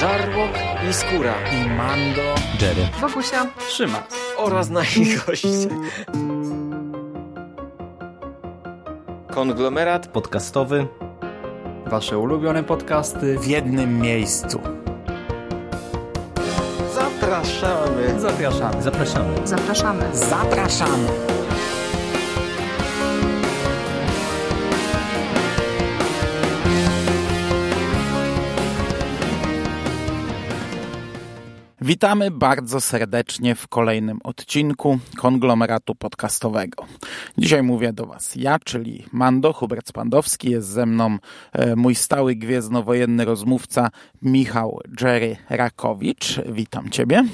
Żarłok i Skóra i Mando, Jerry, Wokusia, Trzyma oraz nasi goście. Konglomerat podcastowy. Wasze ulubione podcasty w jednym miejscu. Zapraszamy. Zapraszamy. Zapraszamy. zapraszamy. Zapraszamy. Witamy bardzo serdecznie w kolejnym odcinku konglomeratu podcastowego. Dzisiaj mówię do Was ja, czyli Mando, Hubert Spandowski, jest ze mną e, mój stały gwiezdnowojenny rozmówca Michał Jerry Rakowicz. Witam Ciebie.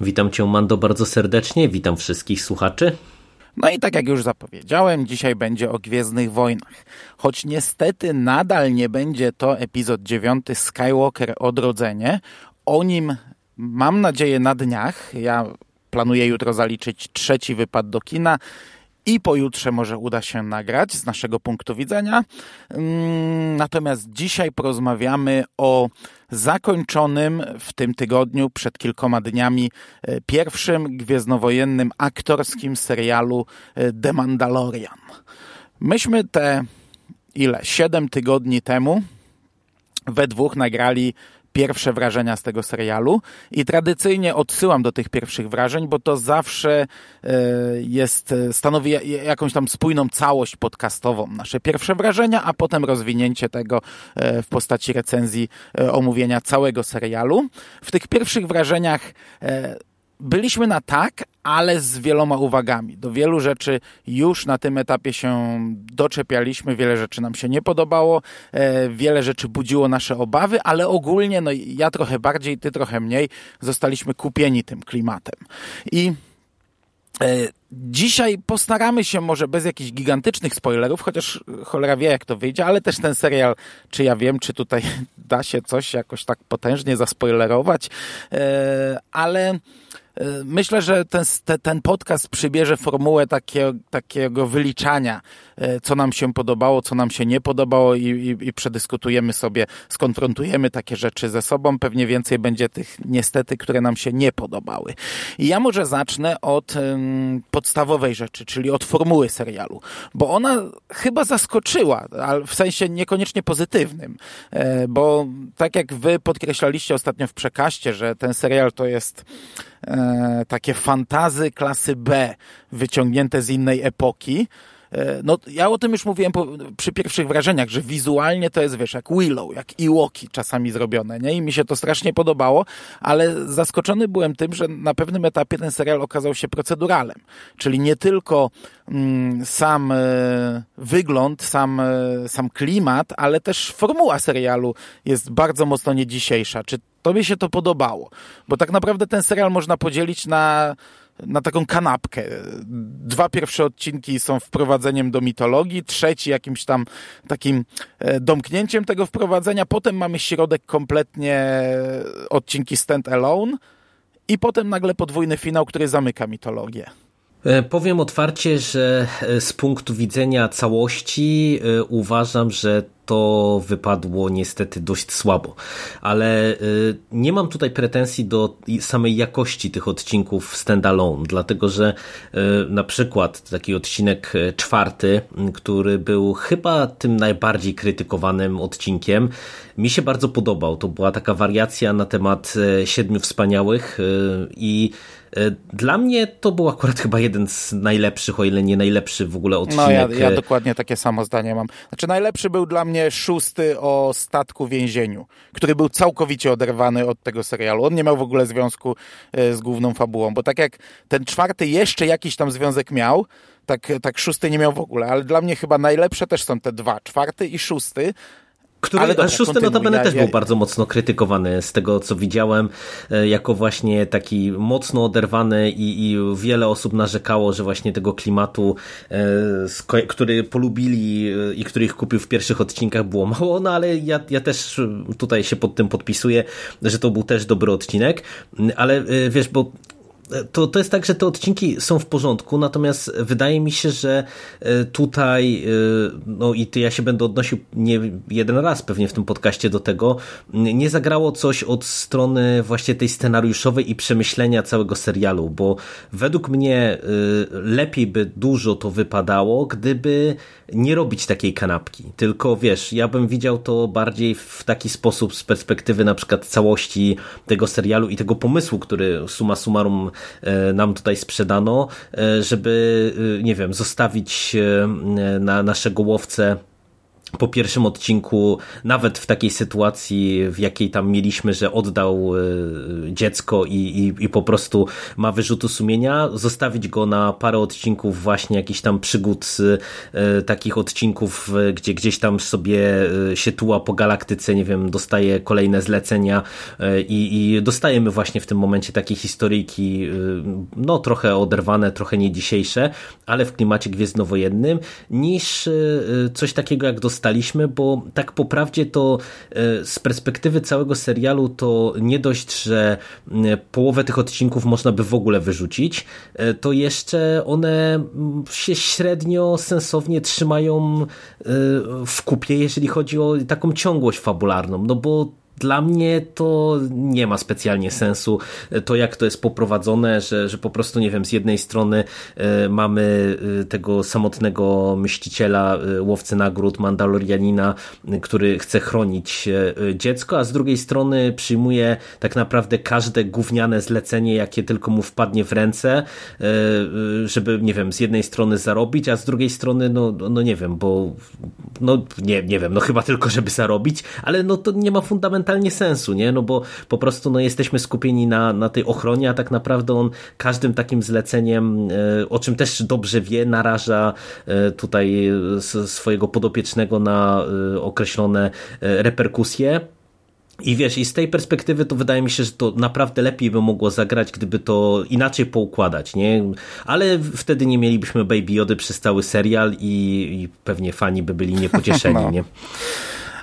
Witam Cię, Mando, bardzo serdecznie. Witam wszystkich słuchaczy. No i tak jak już zapowiedziałem, dzisiaj będzie o Gwiezdnych Wojnach. Choć niestety nadal nie będzie to epizod 9 Skywalker Odrodzenie. O nim mam nadzieję na dniach. Ja planuję jutro zaliczyć trzeci wypad do kina i pojutrze może uda się nagrać z naszego punktu widzenia. Mm, Natomiast dzisiaj porozmawiamy o zakończonym w tym tygodniu, przed kilkoma dniami, e, pierwszym gwiezdnowojennym aktorskim serialu e, The Mandalorian. Myśmy te ile? Siedem tygodni temu we dwóch nagrali pierwsze wrażenia z tego serialu i tradycyjnie odsyłam do tych pierwszych wrażeń, bo to zawsze e, jest, e, stanowi ja- jakąś tam spójną całość podcastową. Nasze pierwsze wrażenia, a potem rozwinięcie tego e, w postaci recenzji omówienia całego serialu. W tych pierwszych wrażeniach byliśmy na tak, ale z wieloma uwagami. Do wielu rzeczy już na tym etapie się doczepialiśmy, wiele rzeczy nam się nie podobało, e, wiele rzeczy budziło nasze obawy, ale ogólnie, no ja trochę bardziej, ty trochę mniej, zostaliśmy kupieni tym klimatem. I E, Dzisiaj postaramy się może bez jakichś gigantycznych spoilerów, chociaż cholera wie jak to wyjdzie, ale też ten serial, czy ja wiem, czy tutaj da się coś jakoś tak potężnie zaspoilerować, E, ale e, myślę, że ten, te- ten podcast przybierze formułę takiego, takiego wyliczania, e, co nam się podobało, co nam się nie podobało i, i, i przedyskutujemy sobie, skonfrontujemy takie rzeczy ze sobą. Pewnie więcej będzie tych niestety, które nam się nie podobały. I ja może zacznę od em, podstawowej rzeczy, czyli od formuły serialu, bo ona chyba zaskoczyła, ale w sensie niekoniecznie pozytywnym, e, bo tak jak wy podkreślaliście ostatnio w przekaście, że ten serial to jest e, takie fantazy klasy B, wyciągnięte z innej epoki. E, No, ja o tym już mówiłem po, przy pierwszych wrażeniach, że wizualnie to jest, wiesz, jak Willow, jak Ewoki czasami zrobione, nie? I mi się to strasznie podobało, ale zaskoczony byłem tym, że na pewnym etapie ten serial okazał się proceduralem. Czyli nie tylko mm, sam e, wygląd, sam, e, sam klimat, ale też formuła serialu jest bardzo mocno niedzisiejsza. Czy tobie się to podobało? Bo tak naprawdę ten serial można podzielić na na taką kanapkę. Dwa pierwsze odcinki są wprowadzeniem do mitologii, trzeci jakimś tam takim e, domknięciem tego wprowadzenia, potem mamy środek kompletnie e, odcinki stand alone i potem nagle podwójny finał, który zamyka mitologię. E, Powiem otwarcie, że e, z punktu widzenia całości e, uważam, że to wypadło niestety dość słabo, ale nie mam tutaj pretensji do samej jakości tych odcinków standalone, dlatego że na przykład taki odcinek czwarty, który był chyba tym najbardziej krytykowanym odcinkiem, mi się bardzo podobał. To była taka wariacja na temat Siedmiu Wspaniałych i dla mnie to był akurat chyba jeden z najlepszych, o ile nie najlepszy w ogóle odcinek. No ja, ja e, dokładnie takie samo zdanie mam. Znaczy najlepszy był dla mnie szósty o statku więzieniu, który był całkowicie oderwany od tego serialu. On nie miał w ogóle związku e, z główną fabułą, bo tak jak ten czwarty jeszcze jakiś tam związek miał, tak, tak szósty nie miał w ogóle, ale dla mnie chyba najlepsze też są te dwa, czwarty i szósty, Który, Ale dobra, szósty notabene też był bardzo mocno krytykowany z tego, co widziałem, e, jako właśnie taki mocno oderwany i, i wiele osób narzekało, że właśnie tego klimatu, e, który polubili e, i który ich kupił w pierwszych odcinkach było mało, no ale ja, ja też tutaj się pod tym podpisuję, że to był też dobry odcinek, ale wiesz, bo to, to jest tak, że te odcinki są w porządku, natomiast wydaje mi się, że e, tutaj, e, no i ja się będę odnosił nie jeden raz pewnie w tym podcaście do tego, nie zagrało coś od strony właśnie tej scenariuszowej i przemyślenia całego serialu, bo według mnie e, lepiej by dużo to wypadało, gdyby nie robić takiej kanapki, tylko wiesz, ja bym widział to bardziej w taki sposób z perspektywy na przykład całości tego serialu i tego pomysłu, który suma summarum nam tutaj sprzedano, e, żeby, e, nie wiem, zostawić na naszego łowcę po pierwszym odcinku, nawet w takiej sytuacji, w jakiej tam mieliśmy, że oddał e, dziecko i, i, i po prostu ma wyrzutu sumienia, zostawić go na parę odcinków właśnie jakichś tam przygód, e, takich odcinków, gdzie gdzieś tam sobie e, się tuła po galaktyce, nie wiem, dostaje kolejne zlecenia i, i dostajemy właśnie w tym momencie takie historyjki, no trochę oderwane, trochę nie dzisiejsze, ale w klimacie gwiezdnowojennym, niż coś takiego jak dostanie dostaliśmy, bo tak po prawdzie to e, z perspektywy całego serialu to nie dość, że połowę tych odcinków można by w ogóle wyrzucić, e, to jeszcze one się średnio sensownie trzymają e, w kupie, jeżeli chodzi o taką ciągłość fabularną, no bo dla mnie to nie ma specjalnie sensu. To, jak to jest poprowadzone, że, że po prostu, nie wiem, z jednej strony e, mamy e, tego samotnego myśliciela, e, łowcy nagród, Mandalorianina, który chce chronić dziecko, a z drugiej strony przyjmuje tak naprawdę każde gówniane zlecenie, jakie tylko mu wpadnie w ręce, żeby, nie wiem, z jednej strony zarobić, a z drugiej strony, no, no nie wiem, bo no nie, nie wiem, no chyba tylko, żeby zarobić, ale no to nie ma fundamentalnego totalnie sensu, nie? No bo po prostu no, jesteśmy skupieni na, na tej ochronie, a tak naprawdę on każdym takim zleceniem, e, o czym też dobrze wie, naraża e, tutaj swojego podopiecznego na e, określone reperkusje. I wiesz, i z tej perspektywy to wydaje mi się, że to naprawdę lepiej by mogło zagrać, gdyby to inaczej poukładać, nie? Ale wtedy nie mielibyśmy Baby Jody przez cały serial i, i pewnie fani by byli niepocieszeni, no. nie?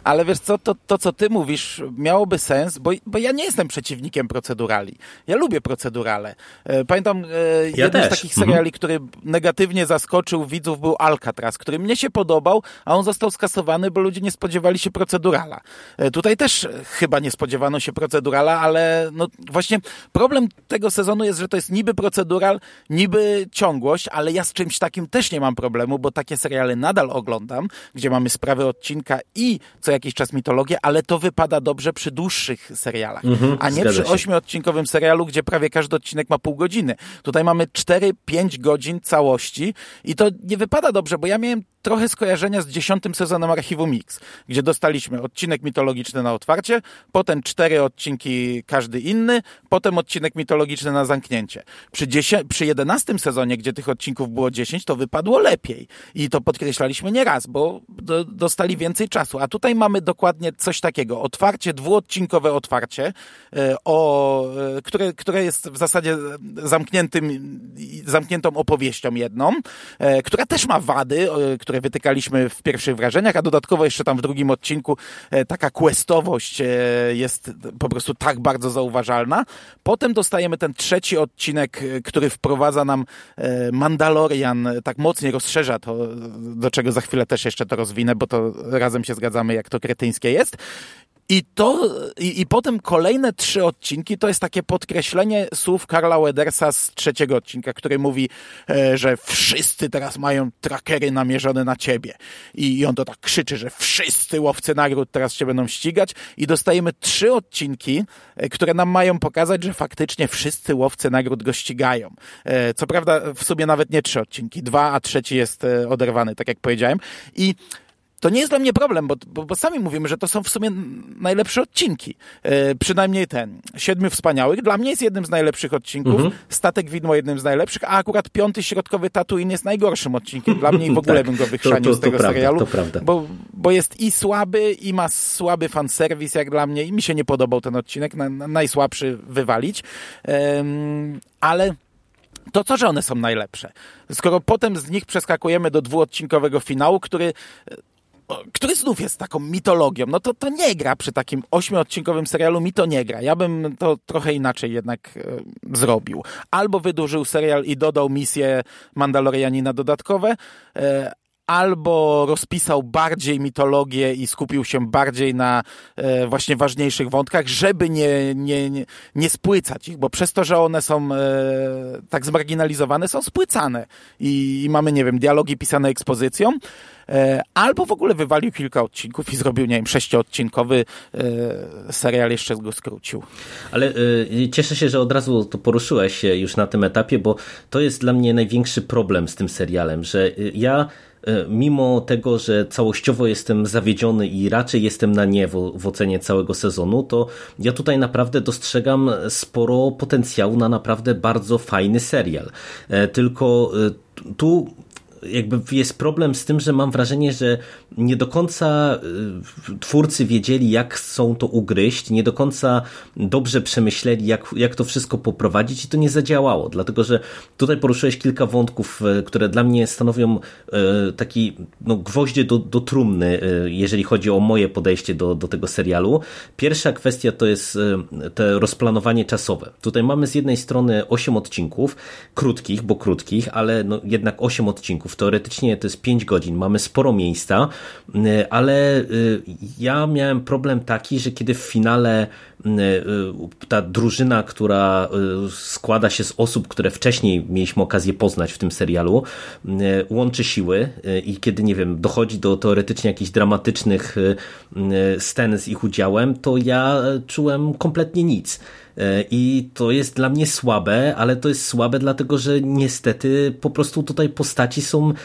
Ale wiesz co, to, to co ty mówisz miałoby sens, bo, bo ja nie jestem przeciwnikiem procedurali. Ja lubię procedurale. E, pamiętam, e, ja jeden z takich mhm. seriali, który negatywnie zaskoczył widzów był Alcatraz, który mnie się podobał, a on został skasowany, bo ludzie nie spodziewali się procedurala. E, tutaj też chyba nie spodziewano się procedurala, ale no właśnie problem tego sezonu jest, że to jest niby procedural, niby ciągłość, ale ja z czymś takim też nie mam problemu, bo takie seriale nadal oglądam, gdzie mamy sprawy odcinka i co jakiś czas mitologię, ale to wypada dobrze przy dłuższych serialach, mhm, a nie przy ośmiodcinkowym serialu, gdzie prawie każdy odcinek ma pół godziny. Tutaj mamy 4-5 godzin całości i to nie wypada dobrze, bo ja miałem trochę skojarzenia z dziesiątym sezonem Archiwum Mix, gdzie dostaliśmy odcinek mitologiczny na otwarcie, potem cztery odcinki każdy inny, potem odcinek mitologiczny na zamknięcie. Przy, przy jedenastym sezonie, gdzie tych odcinków było dziesięć, to wypadło lepiej. I to podkreślaliśmy nieraz, bo do, dostali więcej czasu. A tutaj mamy dokładnie coś takiego. Otwarcie, dwuodcinkowe otwarcie, e, o, e, które, które jest w zasadzie zamkniętym, zamkniętą opowieścią jedną, e, która też ma wady, które wytykaliśmy w pierwszych wrażeniach, a dodatkowo jeszcze tam w drugim odcinku e, taka questowość e, jest po prostu tak bardzo zauważalna. Potem dostajemy ten trzeci odcinek, e, który wprowadza nam Mandalorian, tak mocniej rozszerza to, do czego za chwilę też jeszcze to rozwinę, bo to razem się zgadzamy, jak to kretyńskie jest. I to, i, i potem kolejne trzy odcinki to jest takie podkreślenie słów Karla Wedersa z trzeciego odcinka, który mówi, e, że wszyscy teraz mają trackery namierzone na ciebie. I, I on to tak krzyczy, że wszyscy łowcy nagród teraz cię będą ścigać i dostajemy trzy odcinki, e, które nam mają pokazać, że faktycznie wszyscy łowcy nagród go ścigają. E, co prawda w sobie nawet nie trzy odcinki, dwa, a trzeci jest oderwany, tak jak powiedziałem. I to nie jest dla mnie problem, bo, bo, bo, sami mówimy, że to są w sumie najlepsze odcinki. E, przynajmniej ten. Siedmiu Wspaniałych dla mnie jest jednym z najlepszych odcinków. Mhm. Statek Widmo jednym z najlepszych, a akurat piąty środkowy Tatooine jest najgorszym odcinkiem dla mnie i w ogóle tak, bym go wychrzanił z tego prawda, serialu. To prawda. Bo, bo jest i słaby, i ma słaby fanserwis jak dla mnie i mi się nie podobał ten odcinek. Na, na najsłabszy wywalić. ale to co, że one są najlepsze? Skoro potem z nich przeskakujemy do dwuodcinkowego finału, który który znów jest taką mitologią, no to to nie gra przy takim ośmiodcinkowym serialu, mi to nie gra. Ja bym to trochę inaczej jednak e, zrobił. Albo wydłużył serial i dodał misje Mandalorianina dodatkowe, e, albo rozpisał bardziej mitologię i skupił się bardziej na e, właśnie ważniejszych wątkach, żeby nie, nie, nie, nie spłycać ich, bo przez to, że one są e, tak zmarginalizowane, są spłycane I, i mamy, nie wiem, dialogi pisane ekspozycją, e, albo w ogóle wywalił kilka odcinków i zrobił, nie wiem, sześciodcinkowy e, serial, jeszcze go skrócił. Ale y, cieszę się, że od razu to poruszyłeś już na tym etapie, bo to jest dla mnie największy problem z tym serialem, że ja E, mimo tego, że całościowo jestem zawiedziony i raczej jestem na nie w, w ocenie całego sezonu, to ja tutaj naprawdę dostrzegam sporo potencjału na naprawdę bardzo fajny serial. E, tylko e, tu jakby jest problem z tym, że mam wrażenie, że nie do końca y, twórcy wiedzieli, jak chcą to ugryźć, nie do końca dobrze przemyśleli, jak, jak to wszystko poprowadzić i to nie zadziałało, dlatego że tutaj poruszyłeś kilka wątków, y, które dla mnie stanowią y, taki no, gwoździe do, do trumny, jeżeli chodzi o moje podejście do, do tego serialu. Pierwsza kwestia to jest te rozplanowanie czasowe. Tutaj mamy z jednej strony 8 odcinków, krótkich, bo krótkich, ale no, jednak 8 odcinków odcinków. Teoretycznie to jest 5 godzin, mamy sporo miejsca, y, ale y, ja miałem problem taki, że kiedy w finale y, ta drużyna, która składa się z osób, które wcześniej mieliśmy okazję poznać w tym serialu, łączy siły i kiedy, nie wiem, dochodzi do teoretycznie jakichś dramatycznych scen z ich udziałem, to ja czułem kompletnie nic. E, I to jest dla mnie słabe, ale to jest słabe dlatego, że niestety po prostu tutaj postaci są e,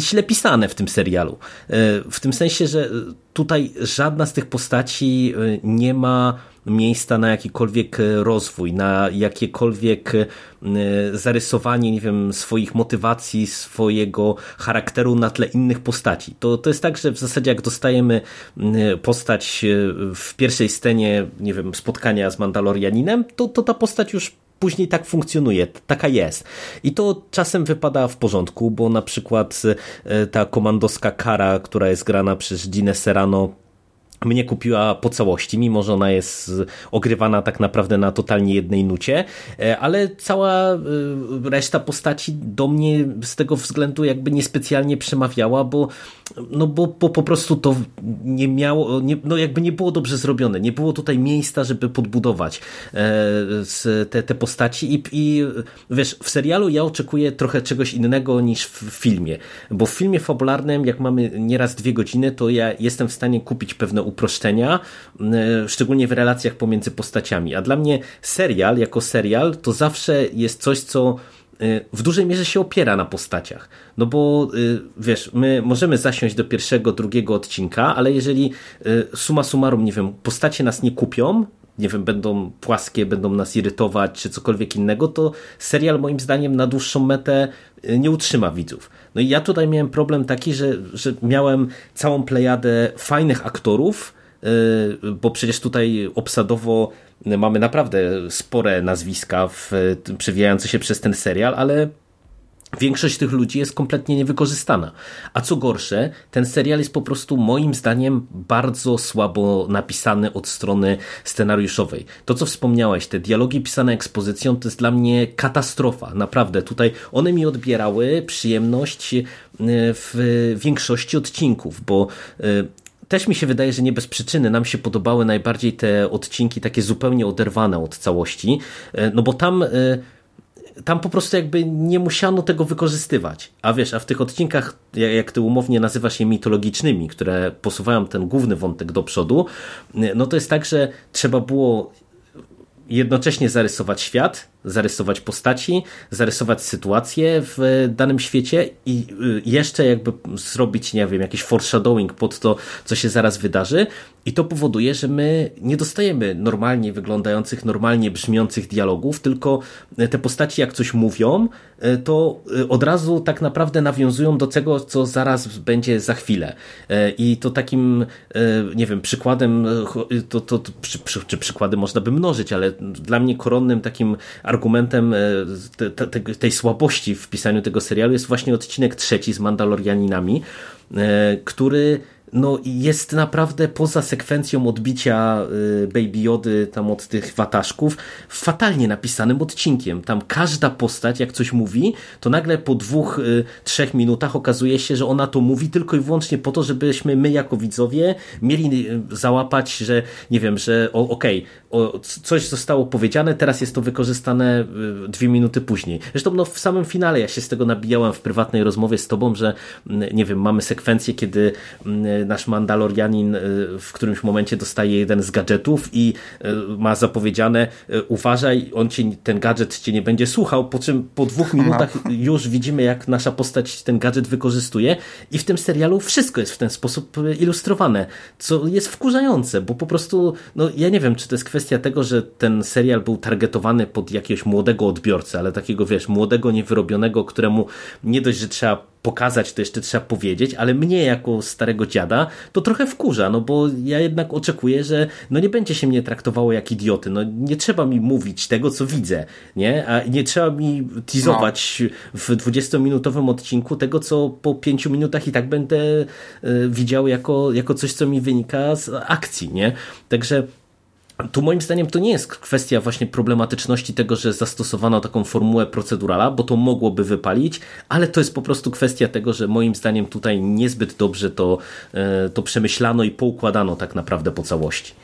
źle pisane w tym serialu. E, w tym sensie, że tutaj żadna z tych postaci nie ma miejsca na jakikolwiek rozwój, na jakiekolwiek zarysowanie, nie wiem, swoich motywacji, swojego charakteru na tle innych postaci. To, to jest tak, że w zasadzie jak dostajemy postać w pierwszej scenie, nie wiem, spotkania z Mandalorianinem, to, to ta postać już później tak funkcjonuje, taka jest. I to czasem wypada w porządku, bo na przykład e, ta komandowska kara, która jest grana przez Ginę Serrano, mnie kupiła po całości, mimo że ona jest ogrywana tak naprawdę na totalnie jednej nucie, e, ale cała e, reszta postaci do mnie z tego względu jakby niespecjalnie przemawiała, bo, no bo, bo po prostu to nie miało, nie, no jakby nie było dobrze zrobione, nie było tutaj miejsca, żeby podbudować e, te, te postaci. I, i wiesz, w serialu ja oczekuję trochę czegoś innego niż w filmie, bo w filmie fabularnym, jak mamy nieraz dwie godziny, to ja jestem w stanie kupić pewne uproszczenia, e, szczególnie w relacjach pomiędzy postaciami. A dla mnie serial jako serial to zawsze jest coś, co e, w dużej mierze się opiera na postaciach. No bo e, wiesz, my możemy zasiąść do pierwszego, drugiego odcinka, ale jeżeli suma summarum, nie wiem, postacie nas nie kupią, nie wiem, będą płaskie, będą nas irytować, czy cokolwiek innego, to serial moim zdaniem na dłuższą metę nie utrzyma widzów. No i ja tutaj miałem problem taki, że, że miałem całą plejadę fajnych aktorów, yy, bo przecież tutaj obsadowo mamy naprawdę spore nazwiska w, przewijające się przez ten serial, ale Większość tych ludzi jest kompletnie niewykorzystana. A co gorsze, ten serial jest po prostu moim zdaniem bardzo słabo napisany od strony scenariuszowej. To, co wspomniałeś, te dialogi pisane ekspozycją, to jest dla mnie katastrofa. Naprawdę, tutaj one mi odbierały przyjemność e, w większości odcinków, bo e, też mi się wydaje, że nie bez przyczyny nam się podobały najbardziej te odcinki takie zupełnie oderwane od całości, e, no bo tam tam po prostu jakby nie musiano tego wykorzystywać. A wiesz, a w tych odcinkach, jak ty umownie nazywasz je mitologicznymi, które posuwają ten główny wątek do przodu, no to jest tak, że trzeba było jednocześnie zarysować świat, zarysować postaci, zarysować sytuację w danym świecie i y, jeszcze jakby zrobić, nie wiem, jakiś foreshadowing pod to, co się zaraz wydarzy i to powoduje, że my nie dostajemy normalnie wyglądających, normalnie brzmiących dialogów, tylko te postaci jak coś mówią, y, to y, od razu tak naprawdę nawiązują do tego, co zaraz będzie za chwilę. I to takim, nie wiem, przykładem, to, to, to czy przykłady można by mnożyć, ale dla mnie koronnym takim argumentem e, te, te, tej słabości w pisaniu tego serialu jest właśnie odcinek trzeci z Mandalorianinami, e, który no jest naprawdę poza sekwencją odbicia y, Baby Jody tam od tych wataszków fatalnie napisanym odcinkiem. Tam każda postać, jak coś mówi, to nagle po dwóch, y, trzech minutach okazuje się, że ona to mówi tylko i wyłącznie po to, żebyśmy my jako widzowie mieli y, załapać, że nie wiem, że okej, okay, coś zostało powiedziane, teraz jest to wykorzystane dwie minuty później. Zresztą no, w samym finale ja się z tego nabijałem w prywatnej rozmowie z tobą, że nie wiem, mamy sekwencję, kiedy nasz Mandalorianin w którymś momencie dostaje jeden z gadżetów i ma zapowiedziane uważaj, on cię, ten gadżet cię nie będzie słuchał, po czym po dwóch minutach już widzimy, jak nasza postać ten gadżet wykorzystuje i w tym serialu wszystko jest w ten sposób ilustrowane, co jest wkurzające, bo po prostu, no ja nie wiem, czy to jest kwestia tego, że ten serial był targetowany pod jakiegoś młodego odbiorcę, ale takiego, wiesz, młodego, niewyrobionego, któremu nie dość, że trzeba pokazać, to jeszcze trzeba powiedzieć, ale mnie jako starego dziada to trochę wkurza, no bo ja jednak oczekuję, że no nie będzie się mnie traktowało jak idioty, no nie trzeba mi mówić tego, co widzę, nie? A nie trzeba mi teasować no. w 20-minutowym odcinku tego, co po 5 minutach i tak będę y, widział jako, jako coś, co mi wynika z akcji, nie? Także tu moim zdaniem to nie jest kwestia właśnie problematyczności tego, że zastosowano taką formułę procedurala, bo to mogłoby wypalić, ale to jest po prostu kwestia tego, że moim zdaniem tutaj niezbyt dobrze to, e, to przemyślano i poukładano tak naprawdę po całości.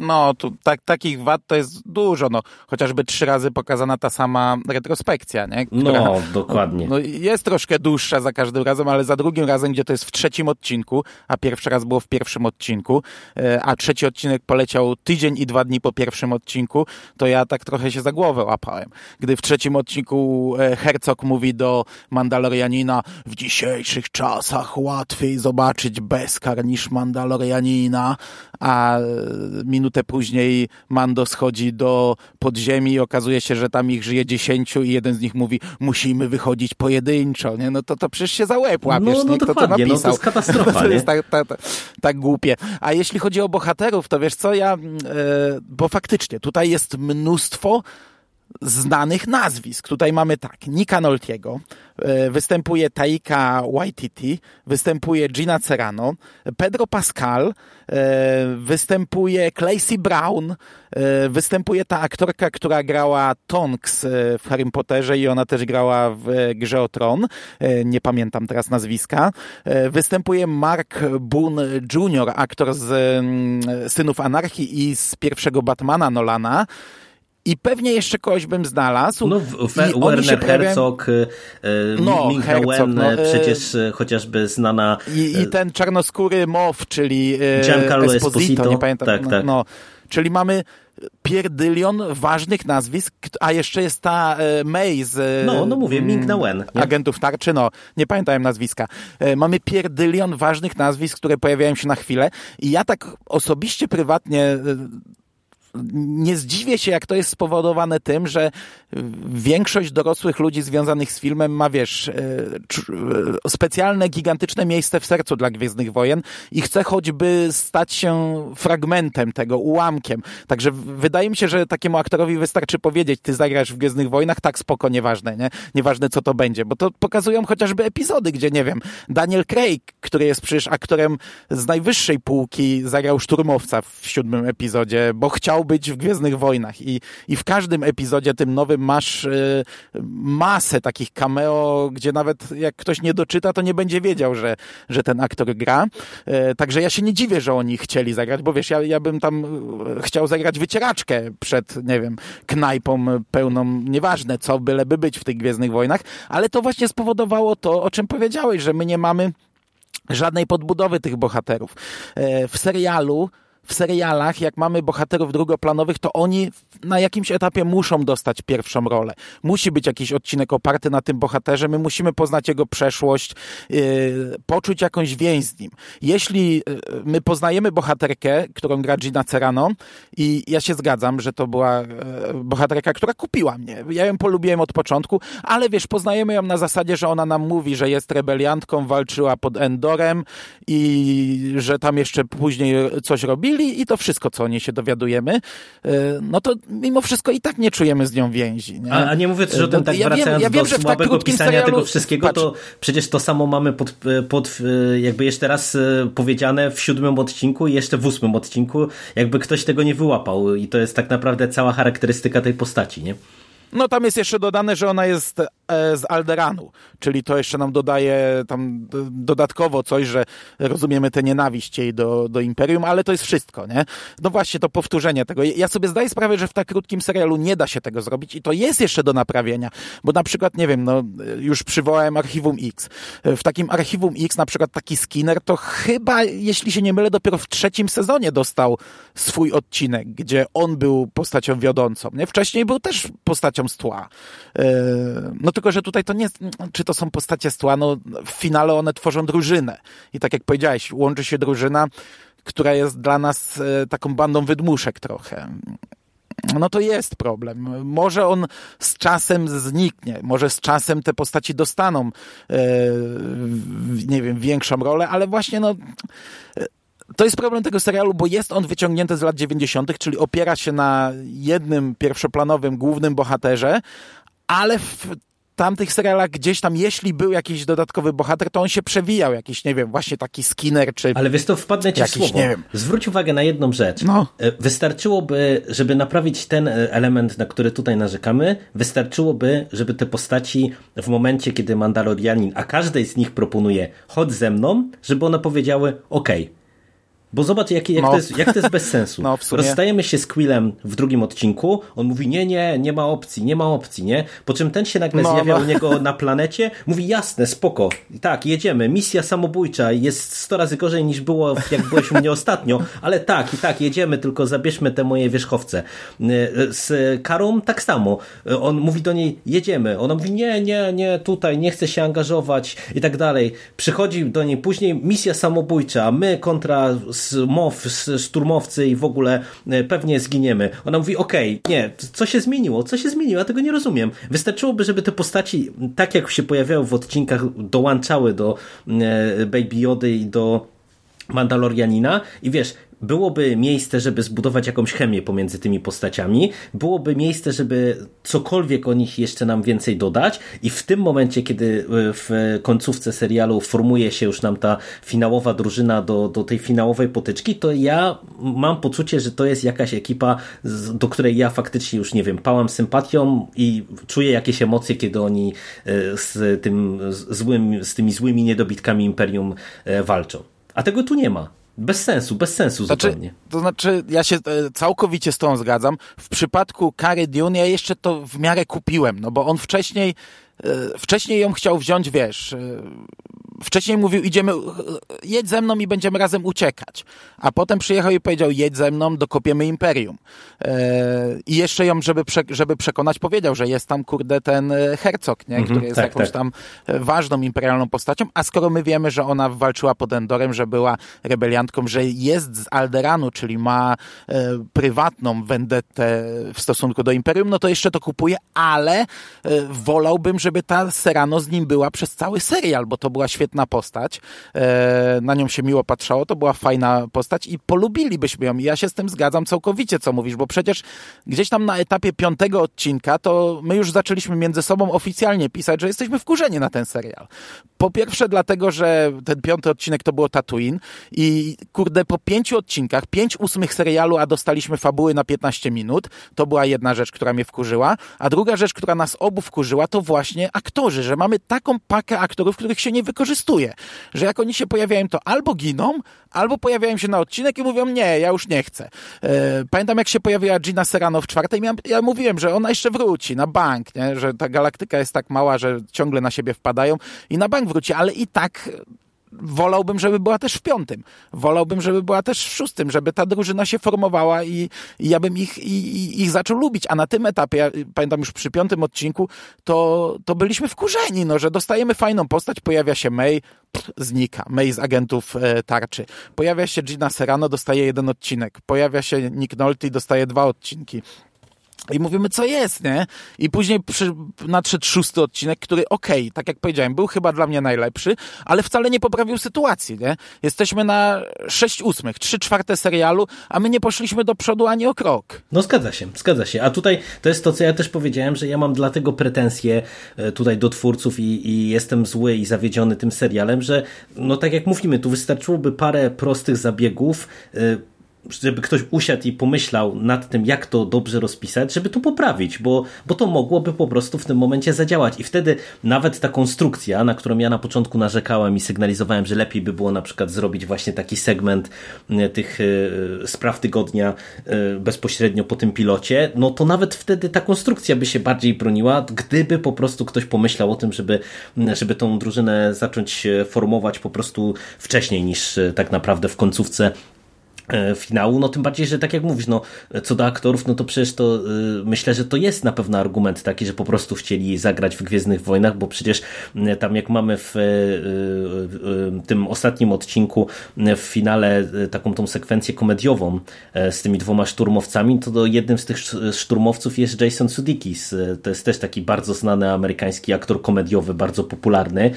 No, tu tak, takich wad to jest dużo, no. Chociażby trzy razy pokazana ta sama retrospekcja, nie? Która, no, dokładnie. No, jest troszkę dłuższa za każdym razem, ale za drugim razem, gdzie to jest w trzecim odcinku, a pierwszy raz było w pierwszym odcinku, e, a trzeci odcinek poleciał tydzień i dwa dni po pierwszym odcinku, to ja tak trochę się za głowę łapałem. Gdy w trzecim odcinku e, Herzog mówi do Mandalorianina, w dzisiejszych czasach łatwiej zobaczyć Beskar niż Mandalorianina, a minut minutę później Mando schodzi do podziemi i okazuje się, że tam ich żyje dziesięciu i jeden z nich mówi, musimy wychodzić pojedynczo, nie? No to, to przecież się za łeb łapiesz, no, no nie? Kto to napisał? No to jest katastrofa, to jest tak, tak, tak, tak, głupie. A jeśli chodzi o bohaterów, to wiesz co, ja, e, bo faktycznie tutaj jest mnóstwo znanych nazwisk. Tutaj mamy tak, Nika Noltiego, e, występuje Taika Waititi, występuje Gina Cerano, Pedro Pascal, e, występuje Clancy Brown, e, występuje ta aktorka, która grała Tonks w Harry Potterze i ona też grała w Grze o Tron, nie pamiętam teraz nazwiska. Występuje Mark Boone Jr., aktor z mm, Synów Anarchii i z pierwszego Batmana Nolana. I pewnie jeszcze kogoś bym znalazł. No, w, Werner Herzog, y, y, no, Ming Herzog, no, y, przecież chociażby znana... I, I, ten czarnoskóry Mow, czyli Giancarlo Esposito, Esposito, nie pamiętam. Tak, no, tak. No, czyli mamy pierdylion ważnych nazwisk, a jeszcze jest ta May z... No, no mówię, Ming Na Wen. Agentów Tarczy, no, nie pamiętałem nazwiska. Mamy pierdylion ważnych nazwisk, które pojawiają się na chwilę i ja tak osobiście, prywatnie nie zdziwię się, jak to jest spowodowane tym, że większość dorosłych ludzi związanych z filmem ma, wiesz, e, e, specjalne, gigantyczne miejsce w sercu dla Gwiezdnych Wojen i chce choćby stać się fragmentem tego, ułamkiem. Także wydaje mi się, że takiemu aktorowi wystarczy powiedzieć, ty zagrasz w Gwiezdnych Wojnach, tak spoko, nieważne, nie? Nieważne, co to będzie, bo to pokazują chociażby epizody, gdzie, nie wiem, Daniel Craig, który jest przecież aktorem z najwyższej półki, zagrał szturmowca w siódmym epizodzie, bo chciał być w Gwiezdnych Wojnach i, i w każdym epizodzie tym nowym masz y, masę takich cameo, gdzie nawet jak ktoś nie doczyta, to nie będzie wiedział, że, że ten aktor gra. Y, także ja się nie dziwię, że oni chcieli zagrać, bo wiesz, ja, ja bym tam e, chciał zagrać wycieraczkę przed, nie wiem, knajpą pełną, nieważne co, byleby być w tych Gwiezdnych Wojnach, ale to właśnie spowodowało to, o czym powiedziałeś, że my nie mamy żadnej podbudowy tych bohaterów. W serialu w serialach, jak mamy bohaterów drugoplanowych, to oni na jakimś etapie muszą dostać pierwszą rolę. Musi być jakiś odcinek oparty na tym bohaterze, my musimy poznać jego przeszłość, yy, poczuć jakąś więź z nim. Jeśli yy, my poznajemy bohaterkę, którą gra Gina Cerano i ja się zgadzam, że to była yy, bohaterka, która kupiła mnie. Ja ją polubiłem od początku, ale wiesz, poznajemy ją na zasadzie, że ona nam mówi, że jest rebeliantką, walczyła pod Endorem i że tam jeszcze później coś robili, I to wszystko, co o niej się dowiadujemy, e, no to mimo wszystko i tak nie czujemy z nią więzi. Nie? A, a nie mówię też o tym tak ja wracając wiem, ja do że tak słabego krótkim pisania serialu, tego wszystkiego, patrz, to przecież to samo mamy pod, pod jakby jeszcze raz powiedziane w siódmym odcinku i jeszcze w ósmym odcinku, jakby ktoś tego nie wyłapał i to jest tak naprawdę cała charakterystyka tej postaci, nie? No tam jest jeszcze dodane, że ona jest e, z Alderanu, czyli to jeszcze nam dodaje tam dodatkowo coś, że rozumiemy tę nienawiść jej do, do Imperium, ale to jest wszystko, nie? No właśnie to powtórzenie tego. Ja sobie zdaję sprawę, że w tak krótkim serialu nie da się tego zrobić i to jest jeszcze do naprawienia, bo na przykład, nie wiem, no już przywołałem Archiwum X. W takim Archiwum X na przykład taki Skinner to chyba, jeśli się nie mylę, dopiero w trzecim sezonie dostał swój odcinek, gdzie on był postacią wiodącą, nie? Wcześniej był też postacią postacią z tła. E, no tylko, że tutaj to nie, czy to są postacie z tła, no w finale one tworzą drużynę. I tak jak powiedziałeś, łączy się drużyna, która jest dla nas e, taką bandą wydmuszek trochę no to jest problem. Może on z czasem zniknie, może z czasem te postaci dostaną, e, nie wiem, większą rolę, ale właśnie no. To jest problem tego serialu, bo jest on wyciągnięty z lat 90., czyli opiera się na jednym pierwszoplanowym głównym bohaterze, ale w tamtych serialach gdzieś tam, jeśli był jakiś dodatkowy bohater, to on się przewijał, jakiś, nie wiem, właśnie taki Skinner, czy... Ale wiesz to, wpadnę ci jakiś, słowo. Nie wiem. Zwróć uwagę na jedną rzecz. No. E, wystarczyłoby, żeby naprawić ten e, element, na który tutaj narzekamy, wystarczyłoby, żeby te postaci w momencie, kiedy Mandalorianin, a każdej z nich proponuje, chodź ze mną, żeby one powiedziały, okej, okay, bo zobacz, jak, jak, no. to, jest, jak to jest bez sensu. No, Rozstajemy się z Quillem w drugim odcinku, on mówi, nie, nie, nie ma opcji, nie ma opcji, nie? Po czym ten się nagle no, zjawia no. u niego na planecie, mówi, jasne, spoko, tak, jedziemy, misja samobójcza jest 100 razy gorzej niż było, jak byłeś u mnie ostatnio, ale tak, i tak, jedziemy, tylko zabierzmy te moje wierzchowce. Z Karą tak samo. On mówi do niej, jedziemy. Ona mówi, nie, nie, nie, tutaj, nie chcę się angażować i tak dalej. Przychodzi do niej później misja samobójcza, my kontra MOW, szturmowcy i w ogóle e, pewnie zginiemy. Ona mówi, okej, okay, nie, co się zmieniło? Co się zmieniło? Ja tego nie rozumiem. Wystarczyłoby, żeby te postaci, tak jak się pojawiały w odcinkach, dołączały do e, Baby Jody i do Mandalorianina i wiesz, byłoby miejsce, żeby zbudować jakąś chemię pomiędzy tymi postaciami, byłoby miejsce, żeby cokolwiek o nich jeszcze nam więcej dodać i w tym momencie, kiedy e, w końcówce serialu formuje się już nam ta finałowa drużyna do, do tej finałowej potyczki, to ja mam poczucie, że to jest jakaś ekipa, do której ja faktycznie już nie wiem, pałam sympatią i czuję jakieś emocje, kiedy oni e, z tym złym, z tymi złymi niedobitkami Imperium e, walczą. A tego tu nie ma. Bez sensu, bez sensu znaczy, zupełnie. To znaczy, ja się e, całkowicie z tą zgadzam. W przypadku Kary Dune ja jeszcze to w miarę kupiłem, no bo on wcześniej, e, wcześniej ją chciał wziąć, wiesz, e, wcześniej mówił, idziemy, jedź ze mną i będziemy razem uciekać. A potem przyjechał i powiedział, jedź ze mną, dokopiemy Imperium. I jeszcze ją, żeby, żeby przekonać, powiedział, że jest tam, kurde, ten hercog, nie? który jest tak, jakąś tak. tam ważną imperialną postacią. A skoro my wiemy, że ona walczyła pod Endorem, że była rebeliantką, że jest z Alderanu, czyli ma e, prywatną vendettę w stosunku do Imperium, no to jeszcze to kupuję, ale e, wolałbym, żeby ta Serano z nim była przez cały serial, bo to była świetna postać. E, na nią się miło patrzało, to była fajna postać i polubilibyśmy ją. I ja się z tym zgadzam całkowicie, co mówisz, bo przecież gdzieś tam na etapie piątego odcinka to my już zaczęliśmy między sobą oficjalnie pisać, że jesteśmy wkurzeni na ten serial. Po pierwsze dlatego, że ten piąty odcinek to było Tatooine i kurde, po pięciu odcinkach, pięć ósmych serialu, a dostaliśmy fabuły na 15 minut, to była jedna rzecz, która mnie wkurzyła, a druga rzecz, która nas obu wkurzyła, to właśnie aktorzy, że mamy taką pakę aktorów, których się nie wykorzystuje, że jak oni się pojawiają, to albo giną, albo pojawiają się na odcinek i mówią, nie, ja już nie chcę. E, pamiętam, jak się pojawiła Gina Serrano w czwartej, ja mówiłem, że ona jeszcze wróci na bank, nie? że ta galaktyka jest tak mała, że ciągle na siebie wpadają i na bank wróci, ale i tak wolałbym, żeby była też w piątym. Wolałbym, żeby była też w szóstym, żeby ta drużyna się formowała i, i ja bym ich, i, ich zaczął lubić. A na tym etapie, ja pamiętam już przy piątym odcinku, to, to byliśmy wkurzeni, no, że dostajemy fajną postać, pojawia się May, pff, znika. May z agentów e, tarczy. Pojawia się Gina Serrano, dostaje jeden odcinek. Pojawia się Nick Nolte, dostaje dwa odcinki. I mówimy, co jest, nie? I później przy, nadszedł szósty odcinek, który okej, okay, tak jak powiedziałem, był chyba dla mnie najlepszy, ale wcale nie poprawił sytuacji, nie? Jesteśmy na sześć ósmych, trzy czwarte serialu, a my nie poszliśmy do przodu ani o krok. No zgadza się, zgadza się. A tutaj to jest to, co ja też powiedziałem, że ja mam dlatego pretensje e, tutaj do twórców i, i jestem zły i zawiedziony tym serialem, że no tak jak mówimy, tu wystarczyłoby parę prostych zabiegów, e, żeby ktoś usiadł i pomyślał nad tym, jak to dobrze rozpisać, żeby to poprawić, bo, bo to mogłoby po prostu w tym momencie zadziałać. I wtedy nawet ta konstrukcja, na którą ja na początku narzekałem i sygnalizowałem, że lepiej by było na przykład zrobić właśnie taki segment e, tych e, spraw tygodnia e, bezpośrednio po tym pilocie, no to nawet wtedy ta konstrukcja by się bardziej broniła, gdyby po prostu ktoś pomyślał o tym, żeby, żeby tą drużynę zacząć formować po prostu wcześniej niż tak naprawdę w końcówce finału, no tym bardziej, że tak jak mówisz, no co do aktorów, no to przecież to y, myślę, że to jest na pewno argument taki, że po prostu chcieli zagrać w Gwiezdnych Wojnach, bo przecież y, tam jak mamy w y, tym ostatnim odcinku w finale taką tą sekwencję komediową z tymi dwoma szturmowcami, to do jednym z tych szturmowców jest Jason Sudeikis. To jest też taki bardzo znany amerykański aktor komediowy, bardzo popularny,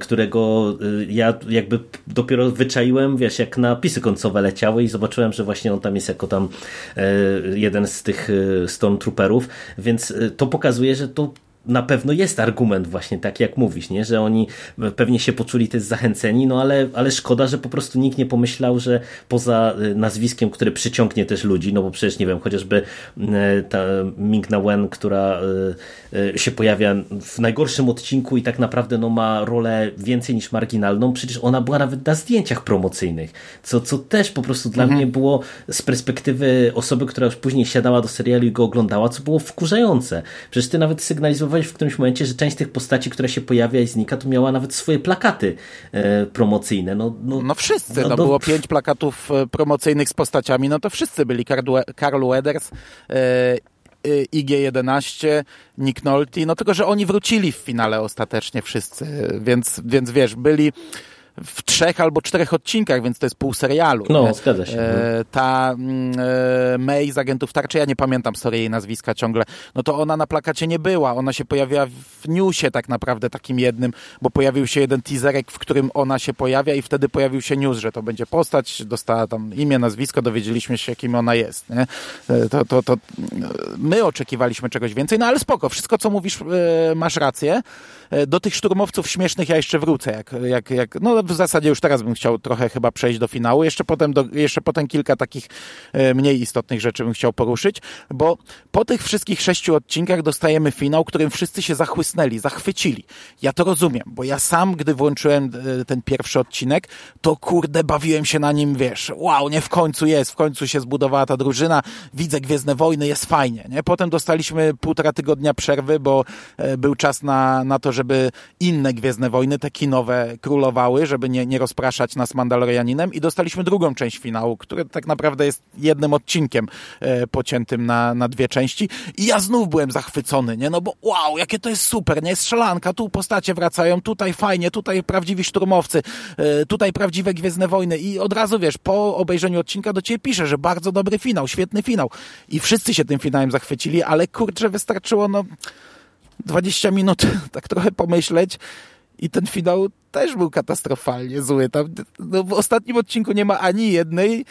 którego ja jakby dopiero wyczaiłem, wiesz, jak napisy końcowe leciały i zobaczyłem, że właśnie on tam jest jako tam e, jeden z tych e, Stormtrooperów, więc e, to pokazuje, że to na pewno jest argument właśnie tak jak mówisz, nie? że oni pewnie się poczuli też zachęceni, no ale, ale szkoda, że po prostu nikt nie pomyślał, że poza y, nazwiskiem, które przyciągnie też ludzi, no bo przecież nie wiem, chociażby y, ta Ming Na Wen, która y, się pojawia w najgorszym odcinku i tak naprawdę no, ma rolę więcej niż marginalną, przecież ona była nawet na zdjęciach promocyjnych, co, co też po prostu dla mhm. mnie było z perspektywy osoby, która już później siadała do serialu i go oglądała, co było wkurzające. Przecież ty nawet sygnalizowałeś w którymś momencie, że część tych postaci, która się pojawia i znika, to miała nawet swoje plakaty e, promocyjne. No, no, no wszyscy, no, no, było pięć plakatów e, promocyjnych z postaciami, no to wszyscy byli. Karl Weathers, e, e IG-11, Nick Nolte, no tylko, że oni wrócili w finale ostatecznie wszyscy, więc, więc wiesz, byli w trzech albo czterech odcinkach, więc to jest pół serialu. No, nie? zgadza się. E, ta mm, e, May z Agentów Tarczy, ja nie pamiętam sorry jej nazwiska ciągle, no to ona na plakacie nie była. Ona się pojawiła w newsie tak naprawdę takim jednym, bo pojawił się jeden teaserek, w którym ona się pojawia i wtedy pojawił się news, że to będzie postać, dostała tam imię, nazwisko, dowiedzieliśmy się, kim ona jest. Nie? E, to, to, to my oczekiwaliśmy czegoś więcej, no ale spoko, wszystko co mówisz, e, masz rację. E, do tych szturmowców śmiesznych ja jeszcze wrócę, jak, jak, jak no w zasadzie już teraz bym chciał trochę chyba przejść do finału. Jeszcze potem, do, jeszcze potem kilka takich e, mniej istotnych rzeczy bym chciał poruszyć, bo po tych wszystkich sześciu odcinkach dostajemy finał, którym wszyscy się zachłysnęli, zachwycili. Ja to rozumiem, bo ja sam, gdy włączyłem e, ten pierwszy odcinek, to kurde, bawiłem się na nim, wiesz, wow, nie w końcu jest, w końcu się zbudowała ta drużyna, widzę Gwiezdne Wojny, jest fajnie, nie? Potem dostaliśmy półtora tygodnia przerwy, bo e, był czas na, na to, żeby inne Gwiezdne Wojny, te kinowe, królowały, żeby żeby nie, nie rozpraszać nas Mandalorianinem. I dostaliśmy drugą część finału, który tak naprawdę jest jednym odcinkiem e, pociętym na, na dwie części. I ja znów byłem zachwycony, nie? No bo wow, jakie to jest super, nie? Strzelanka, tu postacie wracają, tutaj fajnie, tutaj prawdziwi szturmowcy, e, tutaj prawdziwe Gwiezdne Wojny. I od razu, wiesz, po obejrzeniu odcinka do ciebie piszę, że bardzo dobry finał, świetny finał. I wszyscy się tym finałem zachwycili, ale kurczę, wystarczyło no 20 minut tak trochę pomyśleć i ten finał też był katastrofalnie zły. Tam, no, w ostatnim odcinku nie ma ani jednej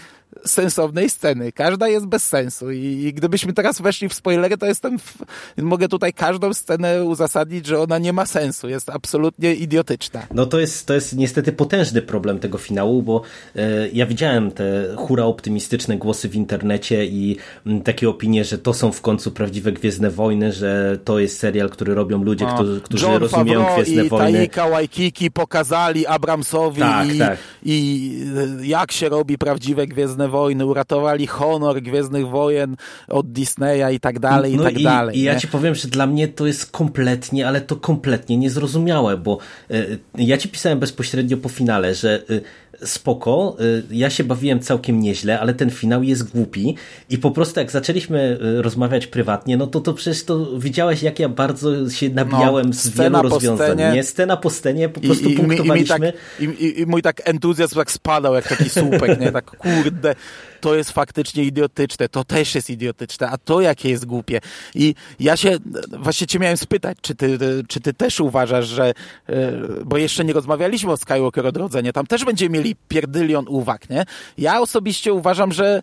sensownej sceny. Każda jest bez sensu i, i gdybyśmy teraz weszli w spoilery, to jestem w, mogę tutaj każdą scenę uzasadnić, że ona nie ma sensu. Jest absolutnie idiotyczna. No to jest, to jest niestety potężny problem tego finału, bo e, ja widziałem te hura optymistyczne głosy w internecie i m, mm, takie opinie, że to są w końcu prawdziwe Gwiezdne Wojny, że to jest serial, który robią ludzie, no. którzy, którzy John rozumieją Favreau Gwiezdne i Wojny. Taika Waikiki pokazali Abramsowi tak, i, tak. i jak się robi prawdziwe Gwiezdne Wojny, uratowali honor Gwiezdnych Wojen od Disneya i tak dalej, no i tak i, dalej. I ja ci powiem, że dla mnie to jest kompletnie, ale to kompletnie niezrozumiałe, bo y, ja ci pisałem bezpośrednio po finale, że y, spoko, y, ja się bawiłem całkiem nieźle, ale ten finał jest głupi i po prostu jak zaczęliśmy y, rozmawiać prywatnie, no to to przecież to widziałeś jak ja bardzo się nabijałem no, z wielu rozwiązań, scenie, nie? Scena po scenie, po prostu i, punktowaliśmy. I, i, tak, i, i, mój tak entuzjazm tak spadał jak taki słupek, nie? Tak kurde to jest faktycznie idiotyczne, to też jest idiotyczne, a to jakie jest głupie. I ja się właśnie cię miałem spytać, czy ty, czy ty też uważasz, że, e, bo jeszcze nie rozmawialiśmy o Skywalker Odrodzenie, tam też będziemy mieli pierdylion uwag, nie? Ja osobiście uważam, że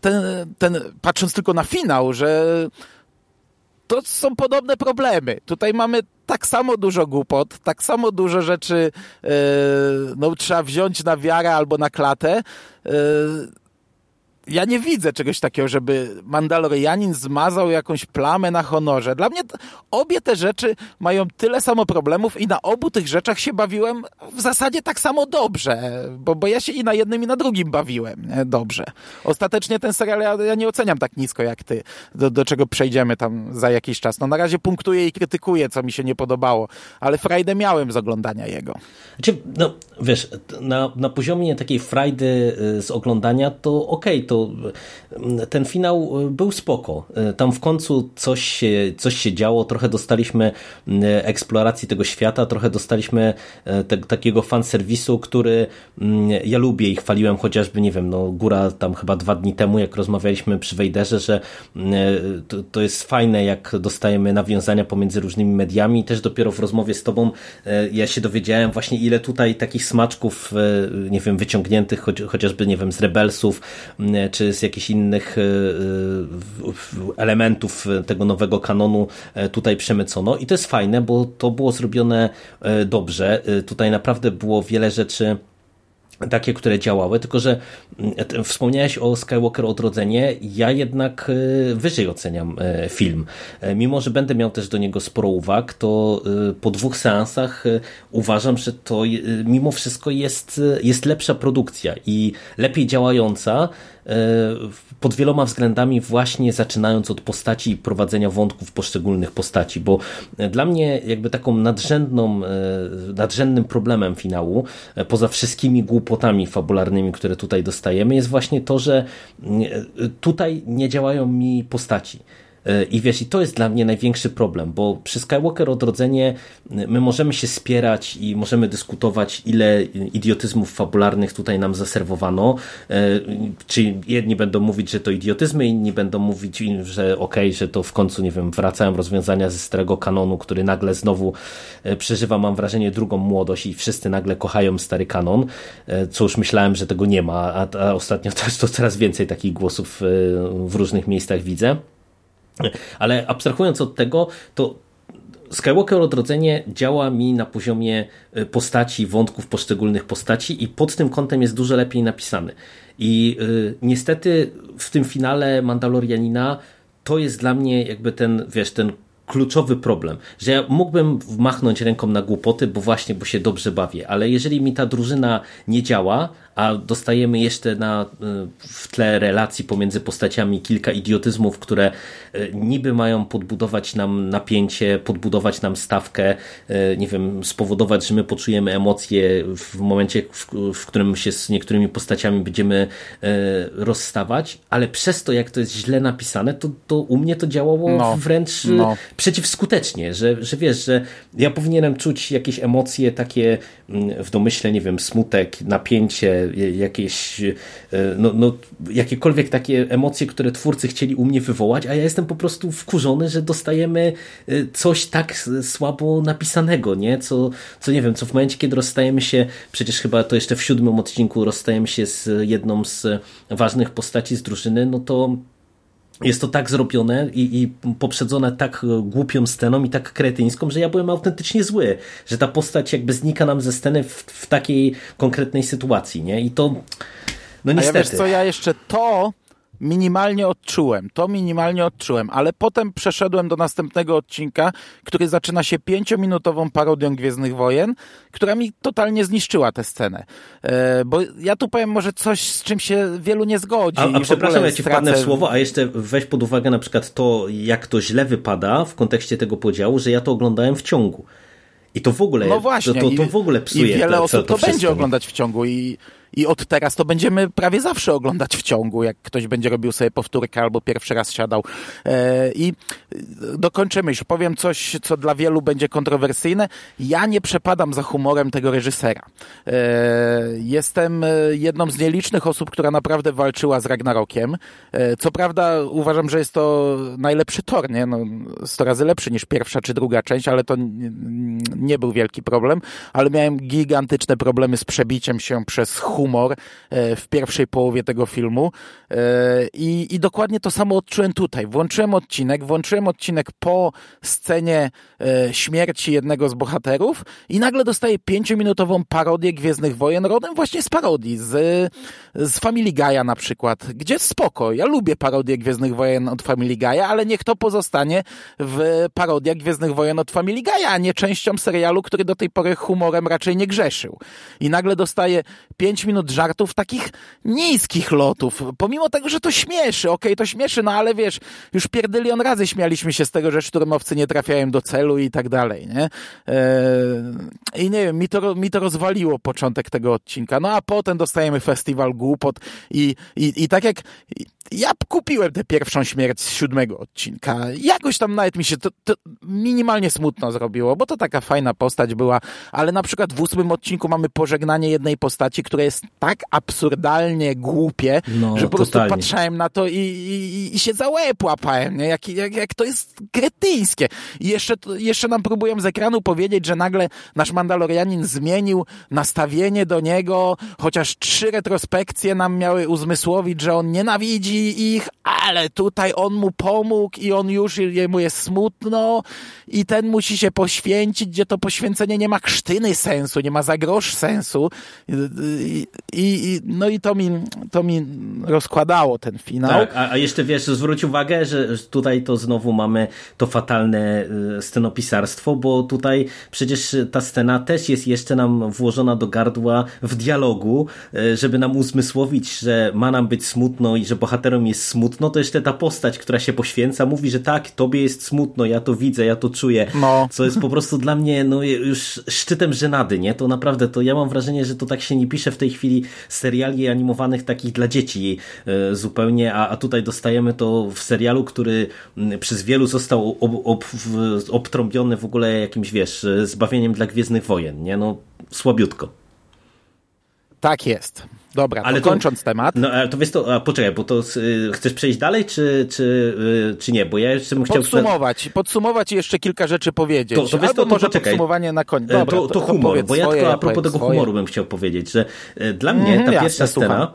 ten, ten patrząc tylko na finał, że to są podobne problemy. Tutaj mamy tak samo dużo głupot, tak samo dużo rzeczy yy, no, trzeba wziąć na wiarę albo na klatę. Yy, ja nie widzę czegoś takiego, żeby Mandalorianin zmazał jakąś plamę na honorze. Dla mnie obie te rzeczy mają tyle samo problemów i na obu tych rzeczach się bawiłem w zasadzie tak samo dobrze, bo, bo ja się i na jednym i na drugim bawiłem dobrze. Ostatecznie ten serial ja, ja, nie oceniam tak nisko jak ty, do, do czego przejdziemy tam za jakiś czas. No na razie punktuję i krytykuję, co mi się nie podobało, ale frajdę miałem z oglądania jego. Znaczy, no wiesz, na, na poziomie takiej frajdy y, z oglądania to okej, okay, to to mm, ten finał y, był spoko. Y, tam w końcu coś się, coś się działo, trochę dostaliśmy y, eksploracji tego świata, trochę dostaliśmy te, takiego fanserwisu, który mm, ja lubię i chwaliłem chociażby, nie wiem, no góra tam chyba dwa dni temu, jak rozmawialiśmy przy Wejderze, że to, to jest fajne, jak dostajemy nawiązania pomiędzy różnymi mediami. Też dopiero w rozmowie z tobą ja się dowiedziałem właśnie ile tutaj takich smaczków, nie wiem, wyciągniętych chociażby, nie wiem, z Rebelsów, czy z jakichś innych e, e, elementów tego nowego kanonu e, tutaj przemycono i to jest fajne, bo to było zrobione dobrze. Tutaj naprawdę było wiele rzeczy takie, które działały, tylko że mm, wspomniałeś o Skywalker Odrodzenie, ja jednak wyżej oceniam film. Mimo, że będę miał też do niego sporo uwag, to po dwóch seansach uważam, że to mimo wszystko jest, jest lepsza produkcja i lepiej działająca E, pod wieloma względami właśnie zaczynając od postaci i prowadzenia wątków poszczególnych postaci, bo dla mnie jakby taką nadrzędną, e, nadrzędnym problemem finału, e, poza wszystkimi głupotami fabularnymi, które tutaj dostajemy, jest właśnie to, że tutaj nie działają mi postaci. I wiesz, i to jest dla mnie największy problem, bo przy Skywalker Odrodzenie my możemy się spierać i możemy dyskutować, ile idiotyzmów fabularnych tutaj nam zaserwowano. E, czy jedni będą mówić, że to idiotyzmy, inni będą mówić, że okej, okay, że to w końcu, nie wiem, wracają rozwiązania ze starego kanonu, który nagle znowu e, przeżywa, mam wrażenie, drugą młodość i wszyscy nagle kochają stary kanon, e, co już myślałem, że tego nie ma, a, a ostatnio też to coraz więcej takich głosów w różnych miejscach widzę. Ale abstrahując od tego, to Skywalker Odrodzenie działa mi na poziomie y, postaci, wątków poszczególnych postaci i pod tym kątem jest dużo lepiej napisany. I y, niestety w tym finale Mandalorianina to jest dla mnie jakby ten, wiesz, ten kluczowy problem, że ja mógłbym machnąć ręką na głupoty, bo właśnie, bo się dobrze bawię, ale jeżeli mi ta drużyna nie działa, a dostajemy jeszcze na, y, w tle relacji pomiędzy postaciami kilka idiotyzmów, które y, niby mają podbudować nam napięcie, podbudować nam stawkę, y, nie wiem, spowodować, że my poczujemy emocje w momencie, w, w którym się z niektórymi postaciami będziemy rozstawać, ale przez to, jak to jest źle napisane, to, to u mnie to działało no, wręcz no. Przeciwskutecznie, że, że wiesz, że ja powinienem czuć jakieś emocje takie mm, w domyśle, nie wiem, smutek, napięcie, jakieś, e, no, no, jakiekolwiek takie emocje, które twórcy chcieli u mnie wywołać, a ja jestem po prostu wkurzony, że dostajemy e, coś tak słabo napisanego, nie? Co, co nie wiem, co w momencie, kiedy rozstajemy się, przecież chyba to jeszcze w siódmym odcinku rozstajemy się z jedną z ważnych postaci z drużyny, no to jest to tak zrobione i, i, poprzedzone tak głupią sceną i tak kretyńską, że ja byłem autentycznie zły, że ta postać jakby znika nam ze sceny w, w takiej konkretnej sytuacji, nie? I to, no niestety. A ja wiesz co, ja jeszcze to minimalnie odczułem, to minimalnie odczułem, ale potem przeszedłem do następnego odcinka, który zaczyna się pięciominutową parodią Gwiezdnych Wojen, która mi totalnie zniszczyła tę scenę. E, bo ja tu powiem może coś, z czym się wielu nie zgodzi. A, a przepraszam, ja ci stracę... wpadnę w słowo, a jeszcze weź pod uwagę na przykład to, jak to źle wypada w kontekście tego podziału, że ja to oglądałem w ciągu. I to w ogóle, no właśnie, to, to, to w ogóle psuje. I wiele osób to, to będzie oglądać w ciągu i i od teraz to będziemy prawie zawsze oglądać w ciągu, jak ktoś będzie robił sobie powtórkę albo pierwszy raz siadał. E, I dokończę myśl, powiem coś, co dla wielu będzie kontrowersyjne. Ja nie przepadam za humorem tego reżysera. E, jestem jedną z nielicznych osób, która naprawdę walczyła z Ragnarokiem. E, co prawda uważam, że jest to najlepszy tor, nie? No, 100 razy lepszy niż pierwsza czy druga część, ale to nie był wielki problem, ale miałem gigantyczne problemy z przebiciem się przez humor e, w pierwszej połowie tego filmu e, i, i dokładnie to samo odczułem tutaj. Włączyłem odcinek, włączyłem odcinek po scenie e, śmierci jednego z bohaterów i nagle dostaję pięciominutową parodię Gwiezdnych Wojen rodem właśnie z parodii, z, z Family Guy'a na przykład, gdzie spoko, ja lubię parodię Gwiezdnych Wojen od Family Guy'a, ale niech to pozostanie w parodiach Gwiezdnych Wojen od Family Guy'a, a nie częścią serialu, który do tej pory humorem raczej nie grzeszył. I nagle dostaje 5 minut żartów takich niskich lotów, pomimo tego, że to śmieszy, okej, okay, to śmieszy, no ale wiesz, już pierdylion razy śmialiśmy się z tego, że szturmowcy nie trafiają do celu i tak dalej, nie? Eee, I nie wiem, mi to, mi to rozwaliło początek tego odcinka, no a potem dostajemy festiwal głupot i, i, i tak jak ja kupiłem tę pierwszą śmierć z siódmego odcinka. Jakoś tam nawet mi się to, to, minimalnie smutno zrobiło, bo to taka fajna postać była, ale na przykład w ósmym odcinku mamy pożegnanie jednej postaci, która jest tak absurdalnie głupie, no, że po prostu totalnie. patrzałem na to i, i, i się za łeb łapałem, nie? Jak, jak, jak to jest kretyńskie. I jeszcze, jeszcze nam próbują z ekranu powiedzieć, że nagle nasz Mandalorianin zmienił nastawienie do niego, chociaż trzy retrospekcje nam miały uzmysłowić, że on nienawidzi ich, ale tutaj on mu pomógł i on już, jemu jest smutno i ten musi się poświęcić, gdzie to poświęcenie nie ma krztyny sensu, nie ma za grosz sensu i, i, no i to mi, to mi rozkładało ten finał. Tak, a, a jeszcze wiesz, zwróć uwagę, że tutaj to znowu mamy to fatalne y, scenopisarstwo, bo tutaj przecież ta scena też jest jeszcze nam włożona do gardła w dialogu, y, żeby nam uzmysłowić, że ma nam być smutno i że bohater bohaterom jest smutno, to jeszcze ta postać, która się poświęca, mówi, że tak, tobie jest smutno, ja to widzę, ja to czuję. No. Co jest po prostu dla mnie no, już szczytem żenady, nie? To naprawdę, to ja mam wrażenie, że to tak się nie pisze w tej chwili seriali animowanych takich dla dzieci e, zupełnie, a, a tutaj dostajemy to w serialu, który przez wielu został ob, ob, obtrąbiony w ogóle jakimś, wiesz, zbawieniem dla Gwiezdnych Wojen, nie? No, słabiutko. Tak jest. Dobra, ale to kończąc temat. No ale to wiesz to, a, poczekaj, bo to y, chcesz przejść dalej, czy, czy, y, czy nie? Bo ja jeszcze bym chciał... Podsumować, podsumować i jeszcze kilka rzeczy powiedzieć. To, to wiesz, to, to może poczekaj. podsumowanie na koniec. Dobra, to, to, humor, bo ja tylko a propos tego swoje. humoru bym chciał powiedzieć, że y, dla mnie mm, ta pierwsza scena, słucham.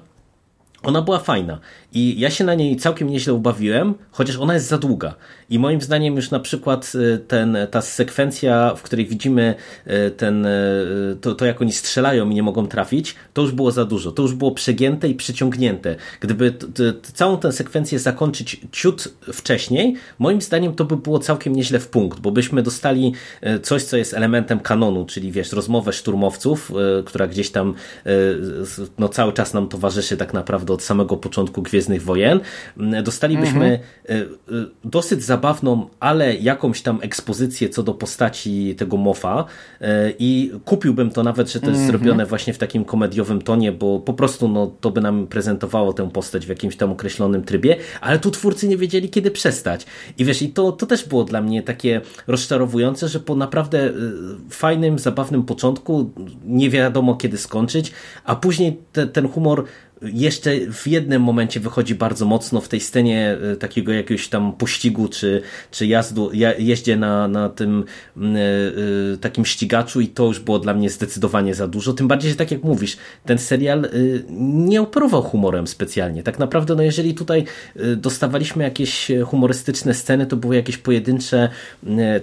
ona była fajna. I ja się na niej całkiem nieźle ubawiłem, chociaż ona jest za długa. I moim zdaniem już na przykład y, ten, ta sekwencja, w której widzimy y, ten, y, to, to jak oni strzelają i nie mogą trafić, to już było za dużo. To już było przegięte i przyciągnięte. Gdyby całą tę sekwencję zakończyć ciut wcześniej, moim zdaniem to by było całkiem nieźle w punkt, bo byśmy dostali coś, co jest elementem kanonu, czyli wiesz, rozmowę szturmowców, która gdzieś tam no, cały czas nam towarzyszy tak naprawdę od samego początku Gwiezdnych Gwiezdnych Wojen, mm, dostalibyśmy mhm. E, e, dosyć zabawną, ale jakąś tam ekspozycję co do postaci tego Mofa e, i kupiłbym to nawet, że to jest mhm. zrobione właśnie w takim komediowym tonie, bo po prostu no, to by nam prezentowało tę postać w jakimś tam określonym trybie, ale tu twórcy nie wiedzieli kiedy przestać. I wiesz, i to, to też było dla mnie takie rozczarowujące, że po naprawdę fajnym, zabawnym początku nie wiadomo kiedy skończyć, a później te, ten humor jeszcze w jednym momencie wychodzi bardzo mocno w tej scenie e, takiego jakiegoś tam pościgu, czy, czy jazdu, jeździe na, na tym y, y, takim ścigaczu i to już było dla mnie zdecydowanie za dużo. Tym bardziej, że tak jak mówisz, ten serial nie operował humorem specjalnie. Tak naprawdę, no jeżeli tutaj dostawaliśmy jakieś humorystyczne sceny, to były jakieś pojedyncze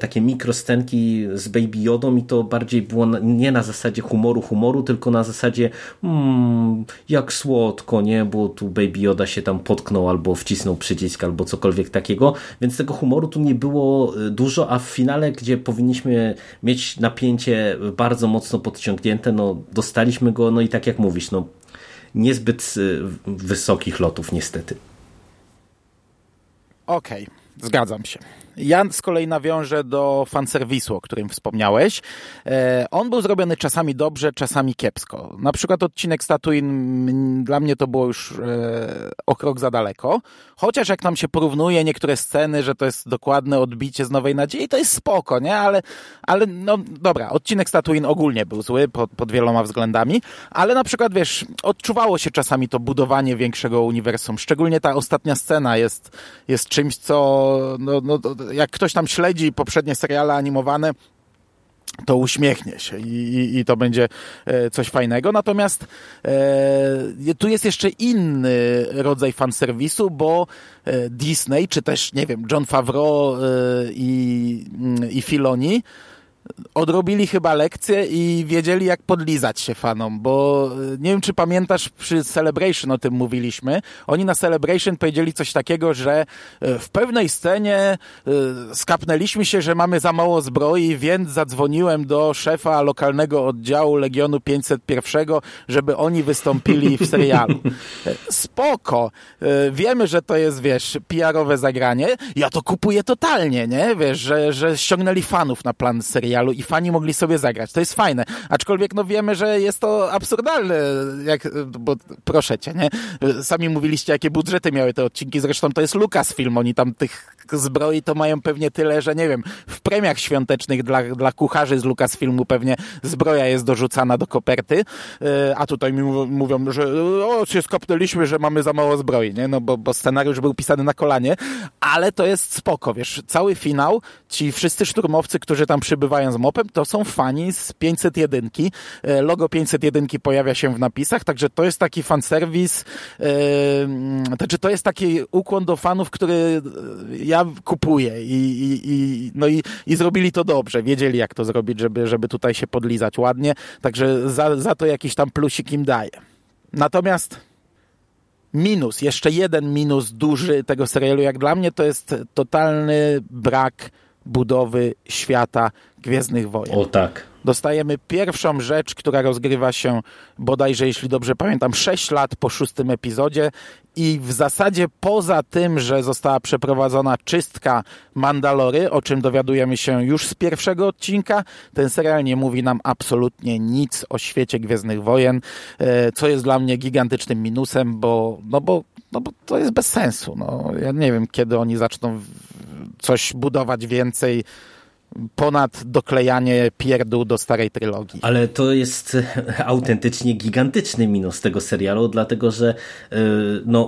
takie mikroscenki z Baby Jodą i to bardziej było nie na zasadzie humoru, humoru, tylko na zasadzie hmm, jak słowo słodko, nie, bo tu Baby Yoda się tam potknął albo wcisnął przycisk albo cokolwiek takiego, więc tego humoru tu nie było y, dużo, a w finale, gdzie powinniśmy mieć napięcie bardzo mocno podciągnięte, no dostaliśmy go, no i tak jak mówisz, no niezbyt y, wysokich lotów niestety. Okej, okay, zgadzam się. Ja z kolei nawiążę do fanserwisu, o którym wspomniałeś. E, on był zrobiony czasami dobrze, czasami kiepsko. Na przykład odcinek Statuin dla mnie to było już e, o krok za daleko. Chociaż jak nam się porównuje niektóre sceny, że to jest dokładne odbicie z Nowej Nadziei, to jest spoko, nie? Ale, ale no dobra, odcinek Statuin ogólnie był zły pod, pod wieloma względami, ale na przykład, wiesz, odczuwało się czasami to budowanie większego uniwersum. Szczególnie ta ostatnia scena jest, jest czymś, co no, no, jak ktoś tam śledzi poprzednie seriale animowane, to uśmiechnie się i, i, i, to będzie e, coś fajnego. Natomiast e, tu jest jeszcze inny rodzaj fanserwisu, bo e, Disney, czy też, nie wiem, John Favreau e, i, i Filoni odrobili chyba lekcję i wiedzieli, jak podlizać się fanom, bo e, nie wiem, czy pamiętasz, przy Celebration o tym mówiliśmy. Oni na Celebration powiedzieli coś takiego, że e, w pewnej scenie e, skapnęliśmy się, że mamy za mało zbroi, więc zadzwoniłem do szefa lokalnego oddziału Legionu 501, żeby oni wystąpili w serialu. Spoko. Wiemy, że to jest, wiesz, PR-owe zagranie. Ja to kupuję totalnie, nie? Wiesz, że, że ściągnęli fanów na plan serialu serialu i fani mogli sobie zagrać. To jest fajne. Aczkolwiek no wiemy, że jest to absurdalne, jak, bo proszę cię, nie? Sami mówiliście, jakie budżety miały te odcinki, zresztą to jest Lucasfilm, oni tam tych zbroi to mają pewnie tyle, że nie wiem, w premiach świątecznych dla, dla kucharzy z Lucasfilmu pewnie zbroja jest dorzucana do koperty, e, a tutaj mi mówią, że o, się skopnęliśmy, że mamy za mało zbroi, nie? No bo, bo scenariusz był pisany na kolanie, ale to jest spoko, wiesz, cały finał, ci wszyscy szturmowcy, którzy tam przybywają z mopem, to są fani z 501. E, logo 501 pojawia się w napisach, także to jest taki fanserwis, yy, znaczy to jest taki ukłon do fanów, który ja kupuję i, i, i, no i, i zrobili to dobrze, wiedzieli jak to zrobić, żeby, żeby tutaj się podlizać ładnie, także za, za to jakiś tam plusik im daje. Natomiast minus, jeszcze jeden minus duży tego serialu, jak dla mnie, to jest totalny brak budowy świata Gwiezdnych Wojen. O tak. Dostajemy pierwszą rzecz, która rozgrywa się bodajże, jeśli dobrze pamiętam, 6 lat po szóstym epizodzie i w zasadzie poza tym, że została przeprowadzona czystka Mandalory, o czym dowiadujemy się już z pierwszego odcinka, ten serial nie mówi nam absolutnie nic o świecie Gwiezdnych Wojen, e, co jest dla mnie gigantycznym minusem, bo, no bo, no bo to jest bez sensu. No, ja nie wiem, kiedy oni zaczną coś budować więcej ponad doklejanie pierdół do starej trylogii. Ale to jest autentycznie gigantyczny minus tego serialu, dlatego że e, no,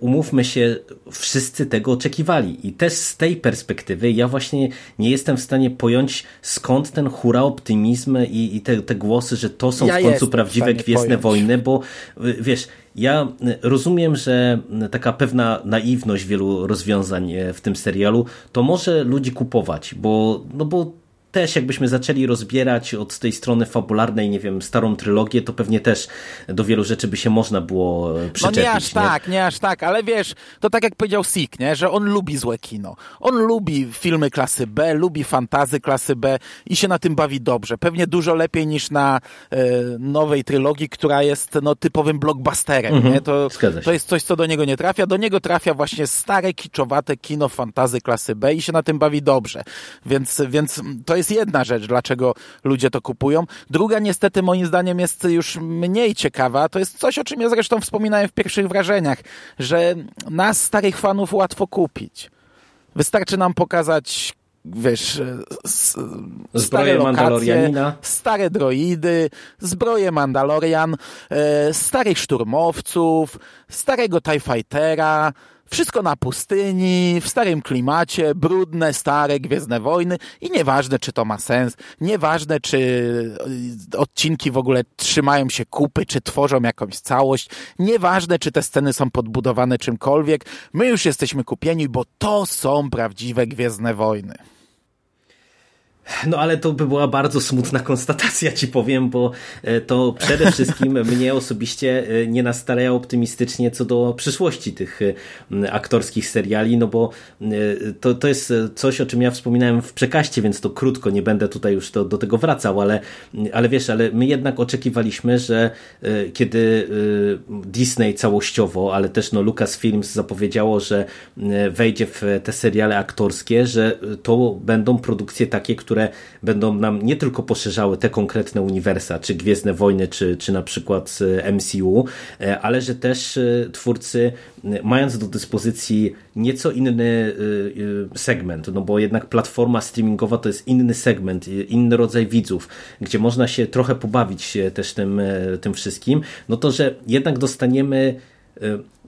umówmy się, wszyscy tego oczekiwali i też z tej perspektywy ja właśnie nie jestem w stanie pojąć skąd ten hura optymizm i, i te, te głosy, że to są ja w końcu prawdziwe Gwiezdne pojąć. Wojny, bo e, wiesz, ja rozumiem, że taka pewna naiwność wielu rozwiązań e, w tym serialu to może ludzi kupować, bo, no bo też jakbyśmy zaczęli rozbierać od tej strony fabularnej, nie wiem, starą trylogię, to pewnie też do wielu rzeczy by się można było przyczepić. No nie aż nie? tak, nie aż tak, ale wiesz, to tak jak powiedział Sik, nie, że on lubi złe kino. On lubi filmy klasy B, lubi fantazy klasy B i się na tym bawi dobrze. Pewnie dużo lepiej niż na e, nowej trylogii, która jest no, typowym blockbusterem. Mhm, nie? To, to jest coś, co do niego nie trafia. Do niego trafia właśnie stare, kiczowate kino fantazy klasy B i się na tym bawi dobrze. Więc, więc to jest jest jedna rzecz, dlaczego ludzie to kupują. Druga niestety moim zdaniem jest już mniej ciekawa. To jest coś, o czym ja zresztą wspominałem w pierwszych wrażeniach, że nas starych fanów łatwo kupić. Wystarczy nam pokazać wiesz, stare lokacje, stare droidy, zbroje Mandalorian, e, starych szturmowców, starego TIE Fightera, wszystko na pustyni, w starym klimacie, brudne, stare, Gwiezdne Wojny i nieważne, czy to ma sens, nieważne, czy e, odcinki w ogóle trzymają się kupy, czy tworzą jakąś całość, nieważne, czy te sceny są podbudowane czymkolwiek, my już jesteśmy kupieni, bo to są prawdziwe Gwiezdne Wojny. No ale to by była bardzo smutna konstatacja, ci powiem, bo e, to przede wszystkim mnie osobiście e, nie nastawiało optymistycznie co do przyszłości tych e, aktorskich seriali, no bo to, to jest coś, o czym ja wspominałem w przekaście, więc to krótko, nie będę tutaj już do, do tego wracał, ale, ale wiesz, ale my jednak oczekiwaliśmy, że kiedy Disney całościowo, ale też no Lucasfilms zapowiedziało, że wejdzie w te seriale aktorskie, że to będą produkcje takie, które które będą nam nie tylko poszerzały te konkretne uniwersa, czy Gwiezdne Wojny, czy, czy na przykład e, MCU, e, ale że też e, twórcy, mając do dyspozycji nieco inny segment, no bo jednak platforma streamingowa to jest inny segment, inny rodzaj widzów, gdzie można się trochę pobawić też tym, tym wszystkim, no to, że jednak dostaniemy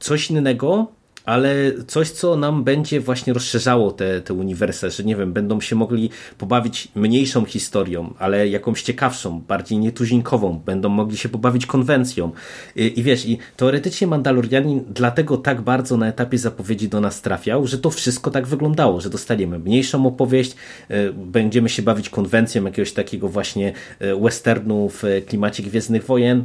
coś innego, ale coś, co nam będzie właśnie rozszerzało te, te uniwersa, że nie wiem, będą się mogli pobawić mniejszą historią, ale jakąś ciekawszą, bardziej nietuzinkową, będą mogli się pobawić konwencją. I, i wiesz, i teoretycznie Mandalorianin dlatego tak bardzo na etapie zapowiedzi do nas trafiał, że to wszystko tak wyglądało, że dostaniemy mniejszą opowieść, e, będziemy się bawić konwencją jakiegoś takiego właśnie e, westernu w klimacie Gwiezdnych Wojen,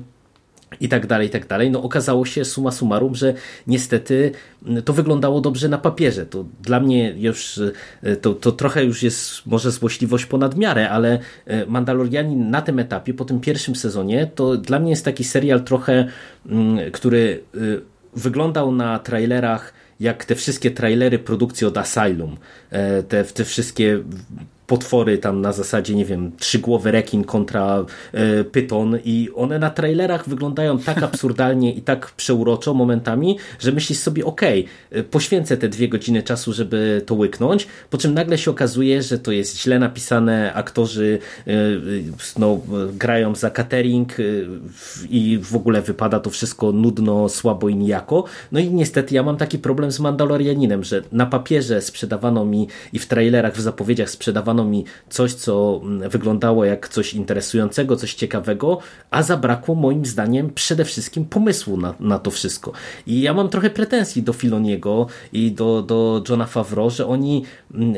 i tak dalej, i tak dalej. No okazało się suma summarum, że niestety mm, to wyglądało dobrze na papierze. To dla mnie już e, to, to trochę już jest może złośliwość ponad miarę, ale e, Mandalorianin na tym etapie, po tym pierwszym sezonie, to dla mnie jest taki serial trochę, mm, który e, wyglądał na trailerach jak te wszystkie trailery produkcji od Asylum, te, te wszystkie potwory tam na zasadzie, nie wiem, trzygłowy rekin kontra e, pyton i one na trailerach wyglądają tak absurdalnie i tak przeuroczo momentami, że myślisz sobie, okej, okay, poświęcę te dwie godziny czasu, żeby to łyknąć, po czym nagle się okazuje, że to jest źle napisane, aktorzy e, no, grają za catering e, i w ogóle wypada to wszystko nudno, słabo i nijako. No i niestety ja mam taki problem z Mandalorianinem, że na papierze sprzedawano mi i w trailerach, w zapowiedziach sprzedawano mi coś, co mm, wyglądało jak coś interesującego, coś ciekawego, a zabrakło moim zdaniem przede wszystkim pomysłu na, na to wszystko. I ja mam trochę pretensji do Filoniego i do, do Johna Favreau, że oni mm,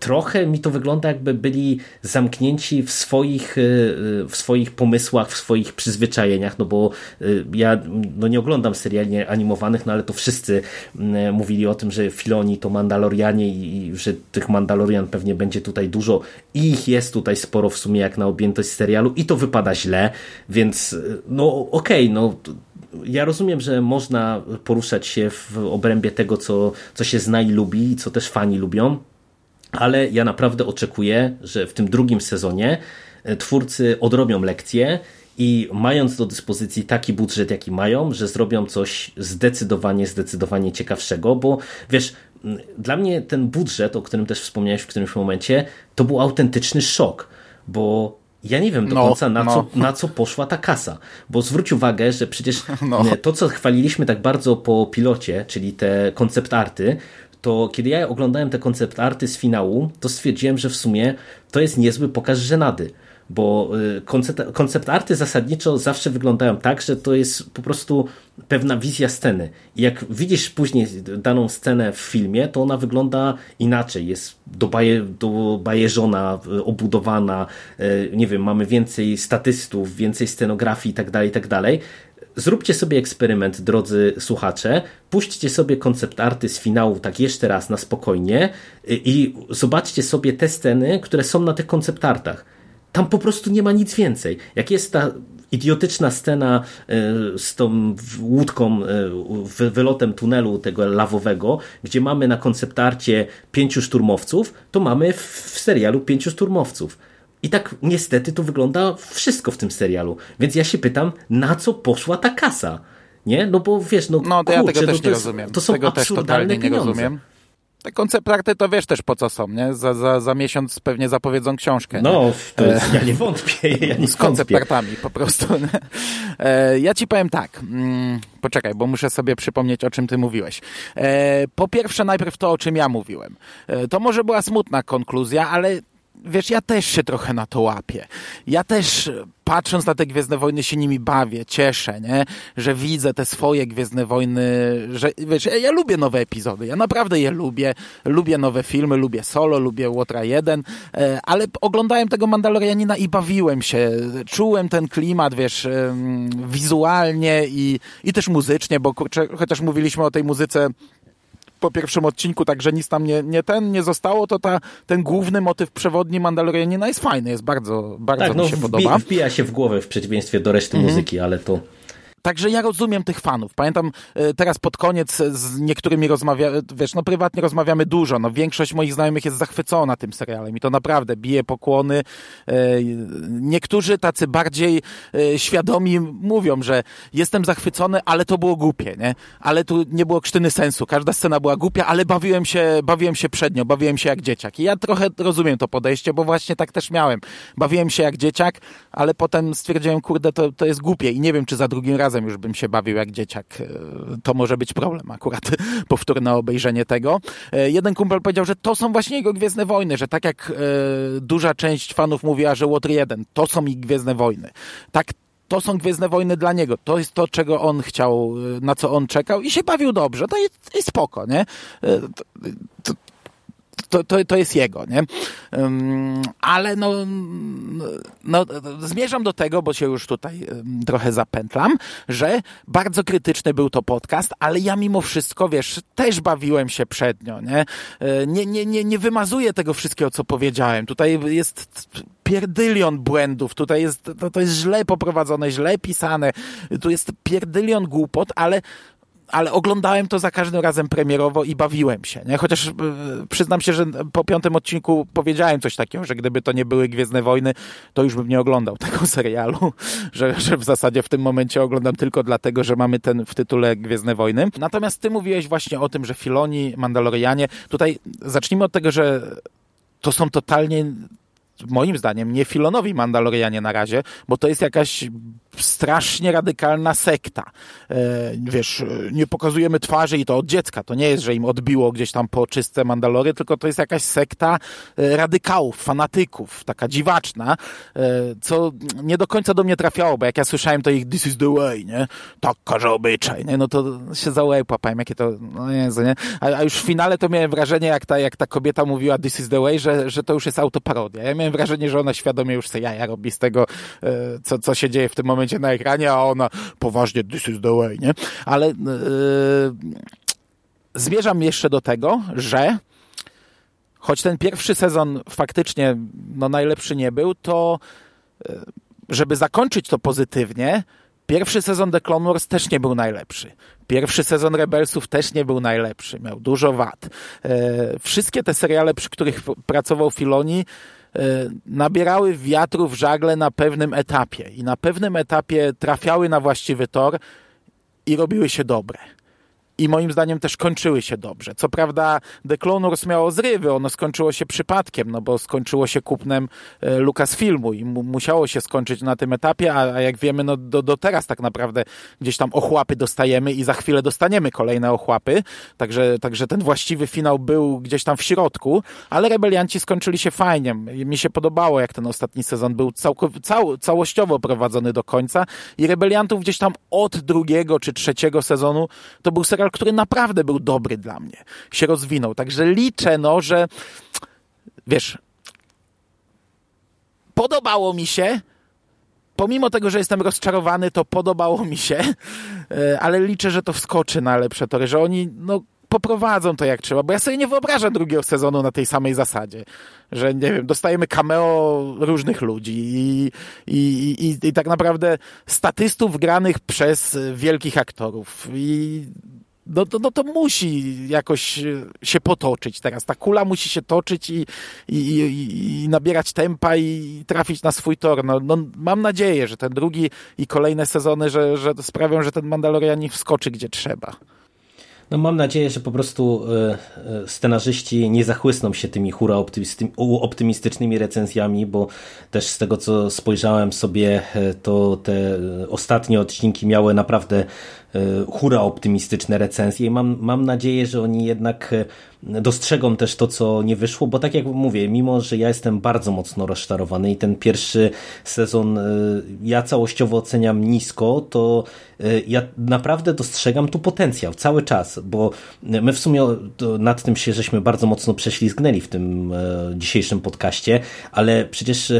trochę mi to wygląda jakby byli zamknięci w swoich, y, y, w swoich pomysłach, w swoich przyzwyczajeniach, no bo y, ja no nie oglądam seriali animowanych, no ale to wszyscy mm, mówili o tym, że Filoni to Mandalorianie i, i że tych Mandalorian pewnie będzie tutaj tutaj dużo i ich jest tutaj sporo w sumie jak na objętość serialu i to wypada źle, więc no okej, okay, no ja rozumiem, że można poruszać się w obrębie tego, co, co się zna i lubi i co też fani lubią, ale ja naprawdę oczekuję, że w tym drugim sezonie e, twórcy odrobią lekcję i mając do dyspozycji taki budżet, jaki mają, że zrobią coś zdecydowanie, zdecydowanie ciekawszego, bo wiesz, dla mnie ten budżet, o którym też wspomniałeś w którymś momencie, to był autentyczny szok, bo ja nie wiem do no, końca, na, no. co, na co poszła ta kasa. Bo zwróć uwagę, że przecież no. to, co chwaliliśmy tak bardzo po pilocie, czyli te koncept arty, to kiedy ja oglądałem te koncept arty z finału, to stwierdziłem, że w sumie to jest niezły pokaz żenady bo y, koncept, koncept arty zasadniczo zawsze wyglądają tak, że to jest po prostu pewna wizja sceny. I jak widzisz później daną scenę w filmie, to ona wygląda inaczej. Jest dobaje, dobajeżona, y, obudowana, y, nie wiem, mamy więcej statystów, więcej scenografii itd., tak itd. Tak Zróbcie sobie eksperyment, drodzy słuchacze. Puśćcie sobie koncept arty z finału tak jeszcze raz na spokojnie i zobaczcie sobie te sceny, które są na tych koncept artach tam po prostu nie ma nic więcej. Jak jest ta idiotyczna scena e, z tą łódką, e, wylotem tunelu tego lawowego, gdzie mamy na konceptarcie pięciu szturmowców, to mamy w serialu pięciu szturmowców. I tak niestety to wygląda wszystko w tym serialu. Więc ja się pytam, na co poszła ta kasa? Nie? No bo wiesz, no, no to kurczę, ja tego no też to, nie jest, rozumiem. to są tego absurdalne też pieniądze. Nie rozumiem. Te konceptarty to wiesz też po co są, nie? Za, za, za miesiąc pewnie zapowiedzą książkę. No, to jest, ja nie wątpię. Ja nie z konceptartami po prostu. E, ja ci powiem tak. Mm, poczekaj, bo muszę sobie przypomnieć, o czym ty mówiłeś. E, po pierwsze, najpierw to, o czym ja mówiłem. E, to może była smutna konkluzja, ale wiesz, ja też się trochę na to łapię. Ja też patrząc na te Gwiezdne Wojny się nimi bawię, cieszę, nie? Że widzę te swoje Gwiezdne Wojny, że wiesz, ja, ja lubię nowe epizody, ja naprawdę je lubię, lubię nowe filmy, lubię Solo, lubię Łotra 1, e, ale oglądałem tego Mandalorianina i bawiłem się, czułem ten klimat, wiesz, wizualnie i, i też muzycznie, bo chociaż mówiliśmy o tej muzyce po pierwszym odcinku, także nic tam nie, nie ten nie zostało, to ta, ten główny motyw przewodni Mandalorianina jest fajny, jest bardzo, bardzo tak, mi no, się wbi- podoba. Wbija się w głowę w przeciwieństwie do reszty Mhm. muzyki, ale to... Także ja rozumiem tych fanów. Pamiętam e, teraz pod koniec z niektórymi rozmawia, wiesz, no prywatnie rozmawiamy dużo. No większość moich znajomych jest zachwycona tym serialem i to naprawdę bije pokłony. E, Niektórzy tacy bardziej e, świadomi mówią, że jestem zachwycony, ale to było głupie, nie? Ale tu nie było krztyny sensu. Każda scena była głupia, ale bawiłem się, bawiłem się przednio, bawiłem się jak dzieciak. I ja trochę rozumiem to podejście, bo właśnie tak też miałem. Bawiłem się jak dzieciak, ale potem stwierdziłem, kurde, to, to jest głupie i nie wiem, czy za drugim razem już bym się bawił jak dzieciak. E, To może być problem akurat, powtórne obejrzenie tego. E, Jeden kumpel powiedział, że to są właśnie jego Gwiezdne Wojny, że tak jak e, duża część fanów mówiła, że Łotr 1, to są ich Gwiezdne Wojny. Tak to są Gwiezdne Wojny dla niego. To jest to, czego on chciał, na co on czekał i się bawił dobrze. To jest, jest spoko, nie? To, to, to, to, to jest jego, nie? Ale no, no, zmierzam do tego, bo się już tutaj trochę zapętlam, że bardzo krytyczny był to podcast, ale ja mimo wszystko, wiesz, też bawiłem się przednio, nie? E, Nie, nie, nie, nie wymazuję tego wszystkiego, co powiedziałem. Tutaj jest pierdylion błędów, tutaj jest, to, to jest źle poprowadzone, źle pisane, tu jest pierdylion głupot, ale ale oglądałem to za każdym razem premierowo i bawiłem się, nie? Chociaż y, przyznam się, że po piątym odcinku powiedziałem coś takiego, że gdyby to nie były Gwiezdne Wojny, to już bym nie oglądał tego serialu, że, że w zasadzie w tym momencie oglądam tylko dlatego, że mamy ten w tytule Gwiezdne Wojny. Natomiast ty mówiłeś właśnie o tym, że Filoni, Mandalorianie, tutaj zacznijmy od tego, że to są totalnie moim zdaniem nie filonowi Mandalorianie na razie, bo to jest jakaś strasznie radykalna sekta. E, wiesz, nie pokazujemy twarzy i to od dziecka. To nie jest, że im odbiło gdzieś tam po czystce Mandalory, tylko to jest jakaś sekta e, radykałów, fanatyków, taka dziwaczna, e, co nie do końca do mnie trafiało, bo jak ja słyszałem to ich this is the way, nie? Tak każe obyczaj, nie? No to się za łeb łapałem, jakie to, no Jezu, nie? A, a już w finale to miałem wrażenie, jak ta, jak ta kobieta mówiła this is the way, że, że to już jest autoparodia. Ja miałem wrażenie, że ona świadomie już sobie jaja robi z tego, e, co, co się dzieje w tym momencie na ekranie, a ona poważnie this is the way, nie? Ale e, zmierzam jeszcze do tego, że choć ten pierwszy sezon faktycznie no, najlepszy nie był, to e, żeby zakończyć to pozytywnie, pierwszy sezon The Clone Wars też nie był najlepszy. Pierwszy sezon Rebelsów też nie był najlepszy, miał dużo wad. E, wszystkie te seriale, przy których pracował Filoni, nabierały wiatru w żagle na pewnym etapie i na pewnym etapie trafiały na właściwy tor i robiły się dobre. I moim zdaniem też kończyły się dobrze. Co prawda The Clone Wars miało zrywy, ono skończyło się przypadkiem, no bo skończyło się kupnem e, Lucasfilmu i mu, musiało się skończyć na tym etapie, a, a jak wiemy, no do, do teraz tak naprawdę gdzieś tam ochłapy dostajemy i za chwilę dostaniemy kolejne ochłapy, także, także ten właściwy finał był gdzieś tam w środku, ale rebelianci skończyli się fajnie. Mi się podobało, jak ten ostatni sezon był całkow- cał, całościowo prowadzony do końca i rebeliantów gdzieś tam od drugiego czy trzeciego sezonu to był serial, który naprawdę był dobry dla mnie. Się rozwinął. Także liczę, no, że wiesz, podobało mi się, pomimo tego, że jestem rozczarowany, to podobało mi się, e, ale liczę, że to wskoczy na lepsze tory, że oni, no, poprowadzą to jak trzeba, bo ja sobie nie wyobrażam drugiego sezonu na tej samej zasadzie, że nie wiem, dostajemy cameo różnych ludzi i, i, i, i tak naprawdę statystów granych przez wielkich aktorów i no, to, no to musi jakoś się potoczyć teraz. Ta kula musi się toczyć i, i, i, i nabierać tempa i trafić na swój tor. No, no, mam nadzieję, że ten drugi i kolejne sezony, że, że sprawią, że ten Mandalorianin wskoczy gdzie trzeba. No mam nadzieję, że po prostu e, e, scenarzyści nie zachłysną się tymi hura optymistycznymi recenzjami, bo też z tego co spojrzałem sobie, e, to te e, ostatnie odcinki miały naprawdę hura optymistyczne recenzje. I mam, mam nadzieję, że oni jednak dostrzegą też to, co nie wyszło, bo tak jak mówię, mimo, że ja jestem bardzo mocno rozczarowany i ten pierwszy sezon ja całościowo oceniam nisko, to ja naprawdę dostrzegam tu potencjał cały czas, bo my w sumie nad tym się żeśmy bardzo mocno prześlizgnęli w tym dzisiejszym podcaście, ale przecież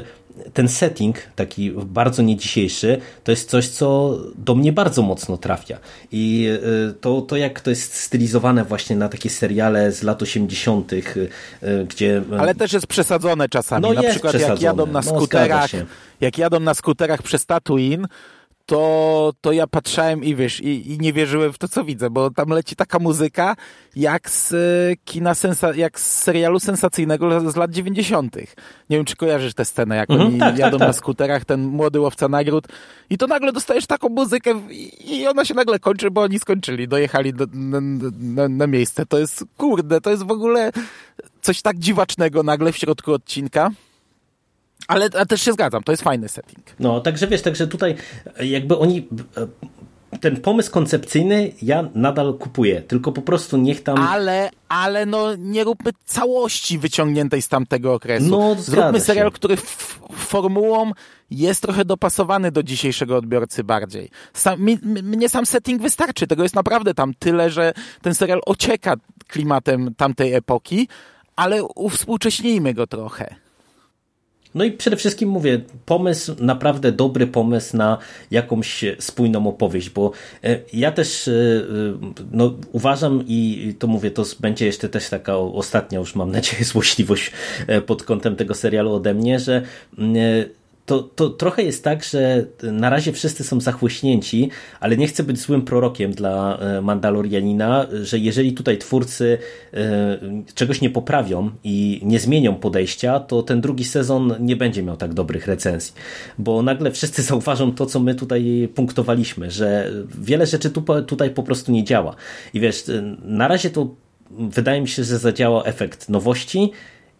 ten setting, taki bardzo nie dzisiejszy, to jest coś, co do mnie bardzo mocno trafia. I y, to, to jak to jest stylizowane właśnie na takie seriale z lat 80., y, gdzie. Y, Ale też jest przesadzone czasami. No na przykład jak jadą na no, skuterach. No, jak jadą na skuterach przez Tatooine, to, to ja patrzałem i wiesz, i, i, nie wierzyłem w to, co widzę, bo tam leci taka muzyka jak z e, kina, sensa, jak z serialu sensacyjnego z lat 90. Nie wiem, czy kojarzysz tę scenę, jak mhm, oni tak, jadą tak, tak. na skuterach, ten młody łowca nagród i to nagle dostajesz taką muzykę i ona się nagle kończy, bo oni skończyli, dojechali do, na, na, na miejsce. To jest, kurde, to jest w ogóle coś tak dziwacznego nagle w środku odcinka. Ale, też się zgadzam, to jest fajny setting. No, także wiesz, także tutaj jakby oni e, ten pomysł koncepcyjny ja nadal kupuję, tylko po prostu niech tam... Ale, ale no nie róbmy całości wyciągniętej z tamtego okresu. No, Zróbmy serial, się. który formułą jest trochę dopasowany do dzisiejszego odbiorcy bardziej. Sam, mi, mnie sam setting wystarczy, tego jest naprawdę tam tyle, że ten serial ocieka klimatem tamtej epoki, ale uwspółcześnijmy go trochę. No i przede wszystkim mówię, pomysł, naprawdę dobry pomysł na jakąś spójną opowieść, bo e, ja też e, e, no, uważam i to mówię, to będzie jeszcze też taka ostatnia już mam nadzieję złośliwość pod kątem tego serialu ode mnie, że to, to trochę jest tak, że na razie wszyscy są zachłyśnięci, ale nie chcę być złym prorokiem dla e, Mandalorianina, że jeżeli tutaj twórcy e, czegoś nie poprawią i nie zmienią podejścia, to ten drugi sezon nie będzie miał tak dobrych recenzji, bo nagle wszyscy zauważą to, co my tutaj punktowaliśmy, że wiele rzeczy tu, tutaj po prostu nie działa. I wiesz, na razie to wydaje mi się, że zadziała efekt nowości,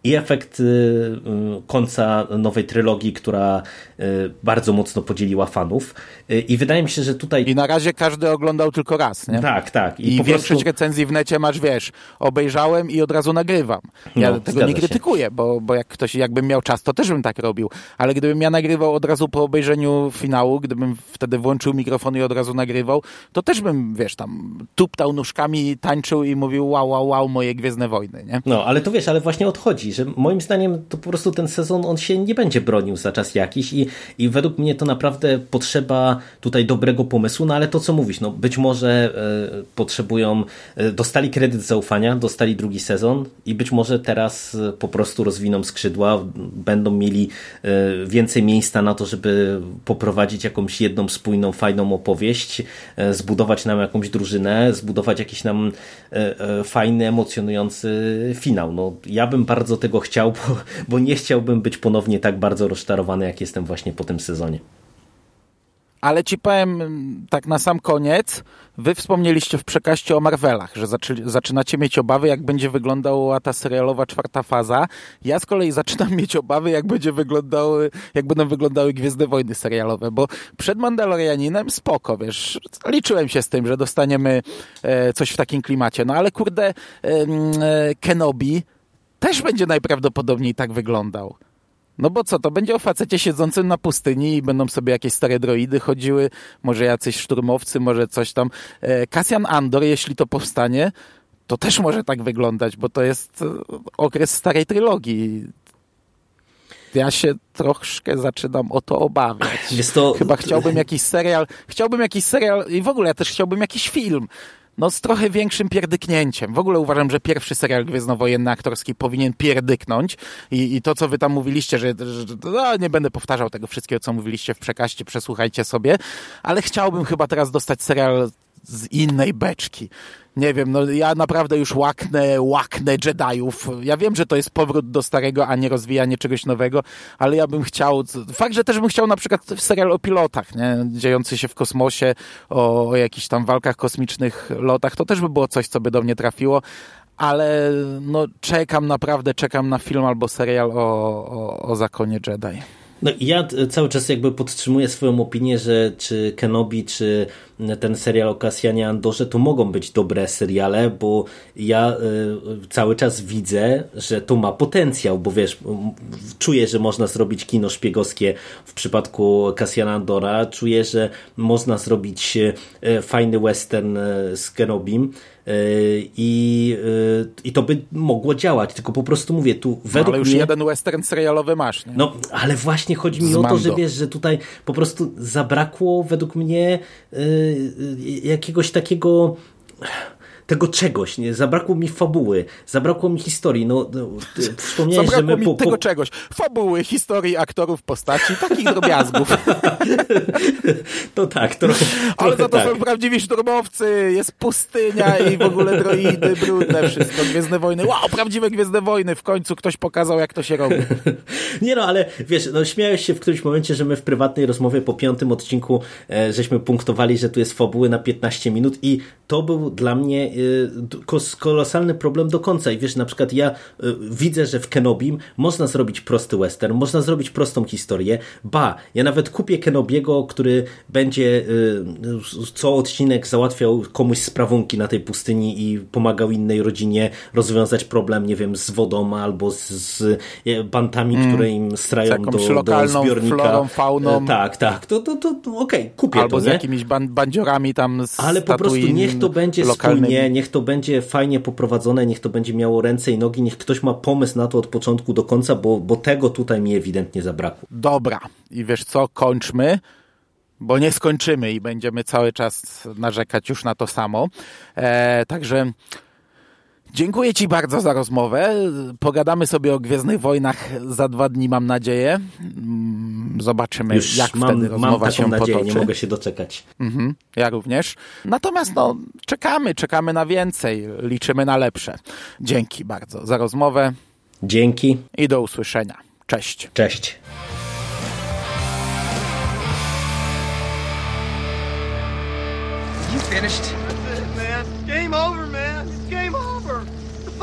i efekt y, y, końca nowej trylogii, która bardzo mocno podzieliła fanów. I wydaje mi się, że tutaj. I na razie każdy oglądał tylko raz, nie? Tak, tak. I, I większość prostu... recenzji w necie masz, wiesz, obejrzałem i od razu nagrywam. Ja no, tego nie krytykuję, bo, bo jak ktoś, jakbym miał czas, to też bym tak robił. Ale gdybym ja nagrywał od razu po obejrzeniu finału, gdybym wtedy włączył mikrofon i od razu nagrywał, to też bym, wiesz, tam tuptał nóżkami, tańczył i mówił wow, wow, wow, moje Gwiezdne Wojny, nie? No, ale to wiesz, ale właśnie odchodzi że moim zdaniem to po prostu ten sezon on się nie będzie bronił za czas jakiś i, i według mnie to naprawdę potrzeba tutaj dobrego pomysłu, no ale to co mówisz, no być może e, potrzebują, e, dostali kredyt zaufania, dostali drugi sezon i być może teraz e, po prostu rozwiną skrzydła, będą mieli więcej miejsca na to, żeby poprowadzić jakąś jedną spójną, fajną opowieść, zbudować nam jakąś drużynę, zbudować jakiś nam fajny, emocjonujący finał. No, ja bym bardzo tego chciał, bo, bo nie chciałbym być ponownie tak bardzo rozczarowany, jak jestem właśnie po tym sezonie. Ale ci powiem tak na sam koniec, wy wspomnieliście w przekaście o Marvelach, że zaczynacie mieć obawy, jak będzie wyglądała ta serialowa czwarta faza. Ja z kolei zaczynam mieć obawy, jak będzie wyglądały, jak będą wyglądały Gwiezdne Wojny serialowe, bo przed Mandalorianinem spoko, wiesz, liczyłem się z tym, że dostaniemy e, coś w takim klimacie, no ale kurde, e, Kenobi też będzie najprawdopodobniej tak wyglądał. No bo co, to będzie o facecie siedzącym na pustyni i będą sobie jakieś stare droidy chodziły, może jacyś szturmowcy, może coś tam. Cassian Andor, jeśli to powstanie, to też może tak wyglądać, bo to jest e, okres starej trylogii. Ja się troszkę zaczynam o to obawiać. To... Chyba chciałbym jakiś serial, chciałbym jakiś serial i w ogóle ja też chciałbym jakiś film no z trochę większym pierdyknięciem. W ogóle uważam, że pierwszy serial gwiezdnowojenny aktorski powinien pierdyknąć i, i to, co wy tam mówiliście, że, że no, nie będę powtarzał tego wszystkiego, co mówiliście w przekaście, przesłuchajcie sobie, ale chciałbym chyba teraz dostać serial z innej beczki. Nie wiem, no ja naprawdę już łaknę, łaknę Jediów. Ja wiem, że to jest powrót do starego, a nie rozwijanie czegoś nowego, ale ja bym chciał, fakt, że też bym chciał na przykład serial o pilotach, nie? dziejący się w kosmosie, o, o jakichś tam walkach kosmicznych, lotach, to też by było coś, co by do mnie trafiło, ale no czekam naprawdę, czekam na film albo serial o, o, o zakonie Jedi. No ja cały czas jakby podtrzymuję swoją opinię, że czy Kenobi, czy ten serial o Kasjanie Andorze, to mogą być dobre seriale, bo ja cały czas widzę, że to ma potencjał, bo wiesz, czuję, że można zrobić kino szpiegowskie w przypadku Kasjana Andora, czuję, że można zrobić fajny western z Kenobim, i, i to by mogło działać, tylko po prostu mówię tu no, według Ale już mnie... jeden western serialowy masz, nie? No, ale właśnie chodzi mi Z o to, Mando. że wiesz, że tutaj po prostu zabrakło według mnie y, jakiegoś takiego tego czegoś, nie? Zabrakło mi fabuły, zabrakło mi historii. No, no wspomniałeś, Zabrakło że my mi po, tego po... czegoś. Fabuły, historii, aktorów, postaci, takich drobiazgów. To tak, trochę, Ale trochę za to tak. są prawdziwi szturmowcy, jest pustynia i w ogóle droidy, brudne wszystko, Gwiezdne Wojny. Wow, prawdziwe Gwiezdne Wojny, w końcu ktoś pokazał, jak to się robi. Nie no, ale wiesz, no śmiałeś się w którymś momencie, że my w prywatnej rozmowie po piątym odcinku e, żeśmy punktowali, że tu jest fabuły na 15 minut i to był dla mnie kos- kolosalny problem do końca. I wiesz, na przykład ja e, widzę, że w Kenobim można zrobić prosty western, można zrobić prostą historię. Ba, ja nawet kupię Kenobiego, który będzie e, co odcinek załatwiał komuś sprawunki na tej pustyni i pomagał innej rodzinie rozwiązać problem, nie wiem, z wodą albo z, z bantami, które im strają Mm. Do, do zbiornika. florą, fauną. E, Tak, tak. To, to, to, to okej, kupię Albo to, z nie? jakimiś ban bandziorami tam z Ale po prostu Tatooine niech to będzie lokalnymi. spójnie, niech to będzie fajnie poprowadzone, niech to będzie miało ręce i nogi, niech ktoś ma pomysł na to od początku do końca, bo, bo tego tutaj mi ewidentnie zabrakło. Dobra. I wiesz co, kończmy, bo nie skończymy i będziemy cały czas narzekać już na to samo. E, także dziękuję Ci bardzo za rozmowę. Pogadamy sobie o Gwiezdnych Wojnach za dwa dni, mam nadzieję. Mm, Zobaczymy, Już jak mam, wtedy mam rozmowa taką się nadzieję, potoczy. nie mogę się doczekać. Mhm, ja również. Natomiast no, czekamy, czekamy na więcej. Liczymy na lepsze. Dzięki bardzo za rozmowę Dzięki, i do usłyszenia. Cześć. cześć. You finished? That's it, man. Game over,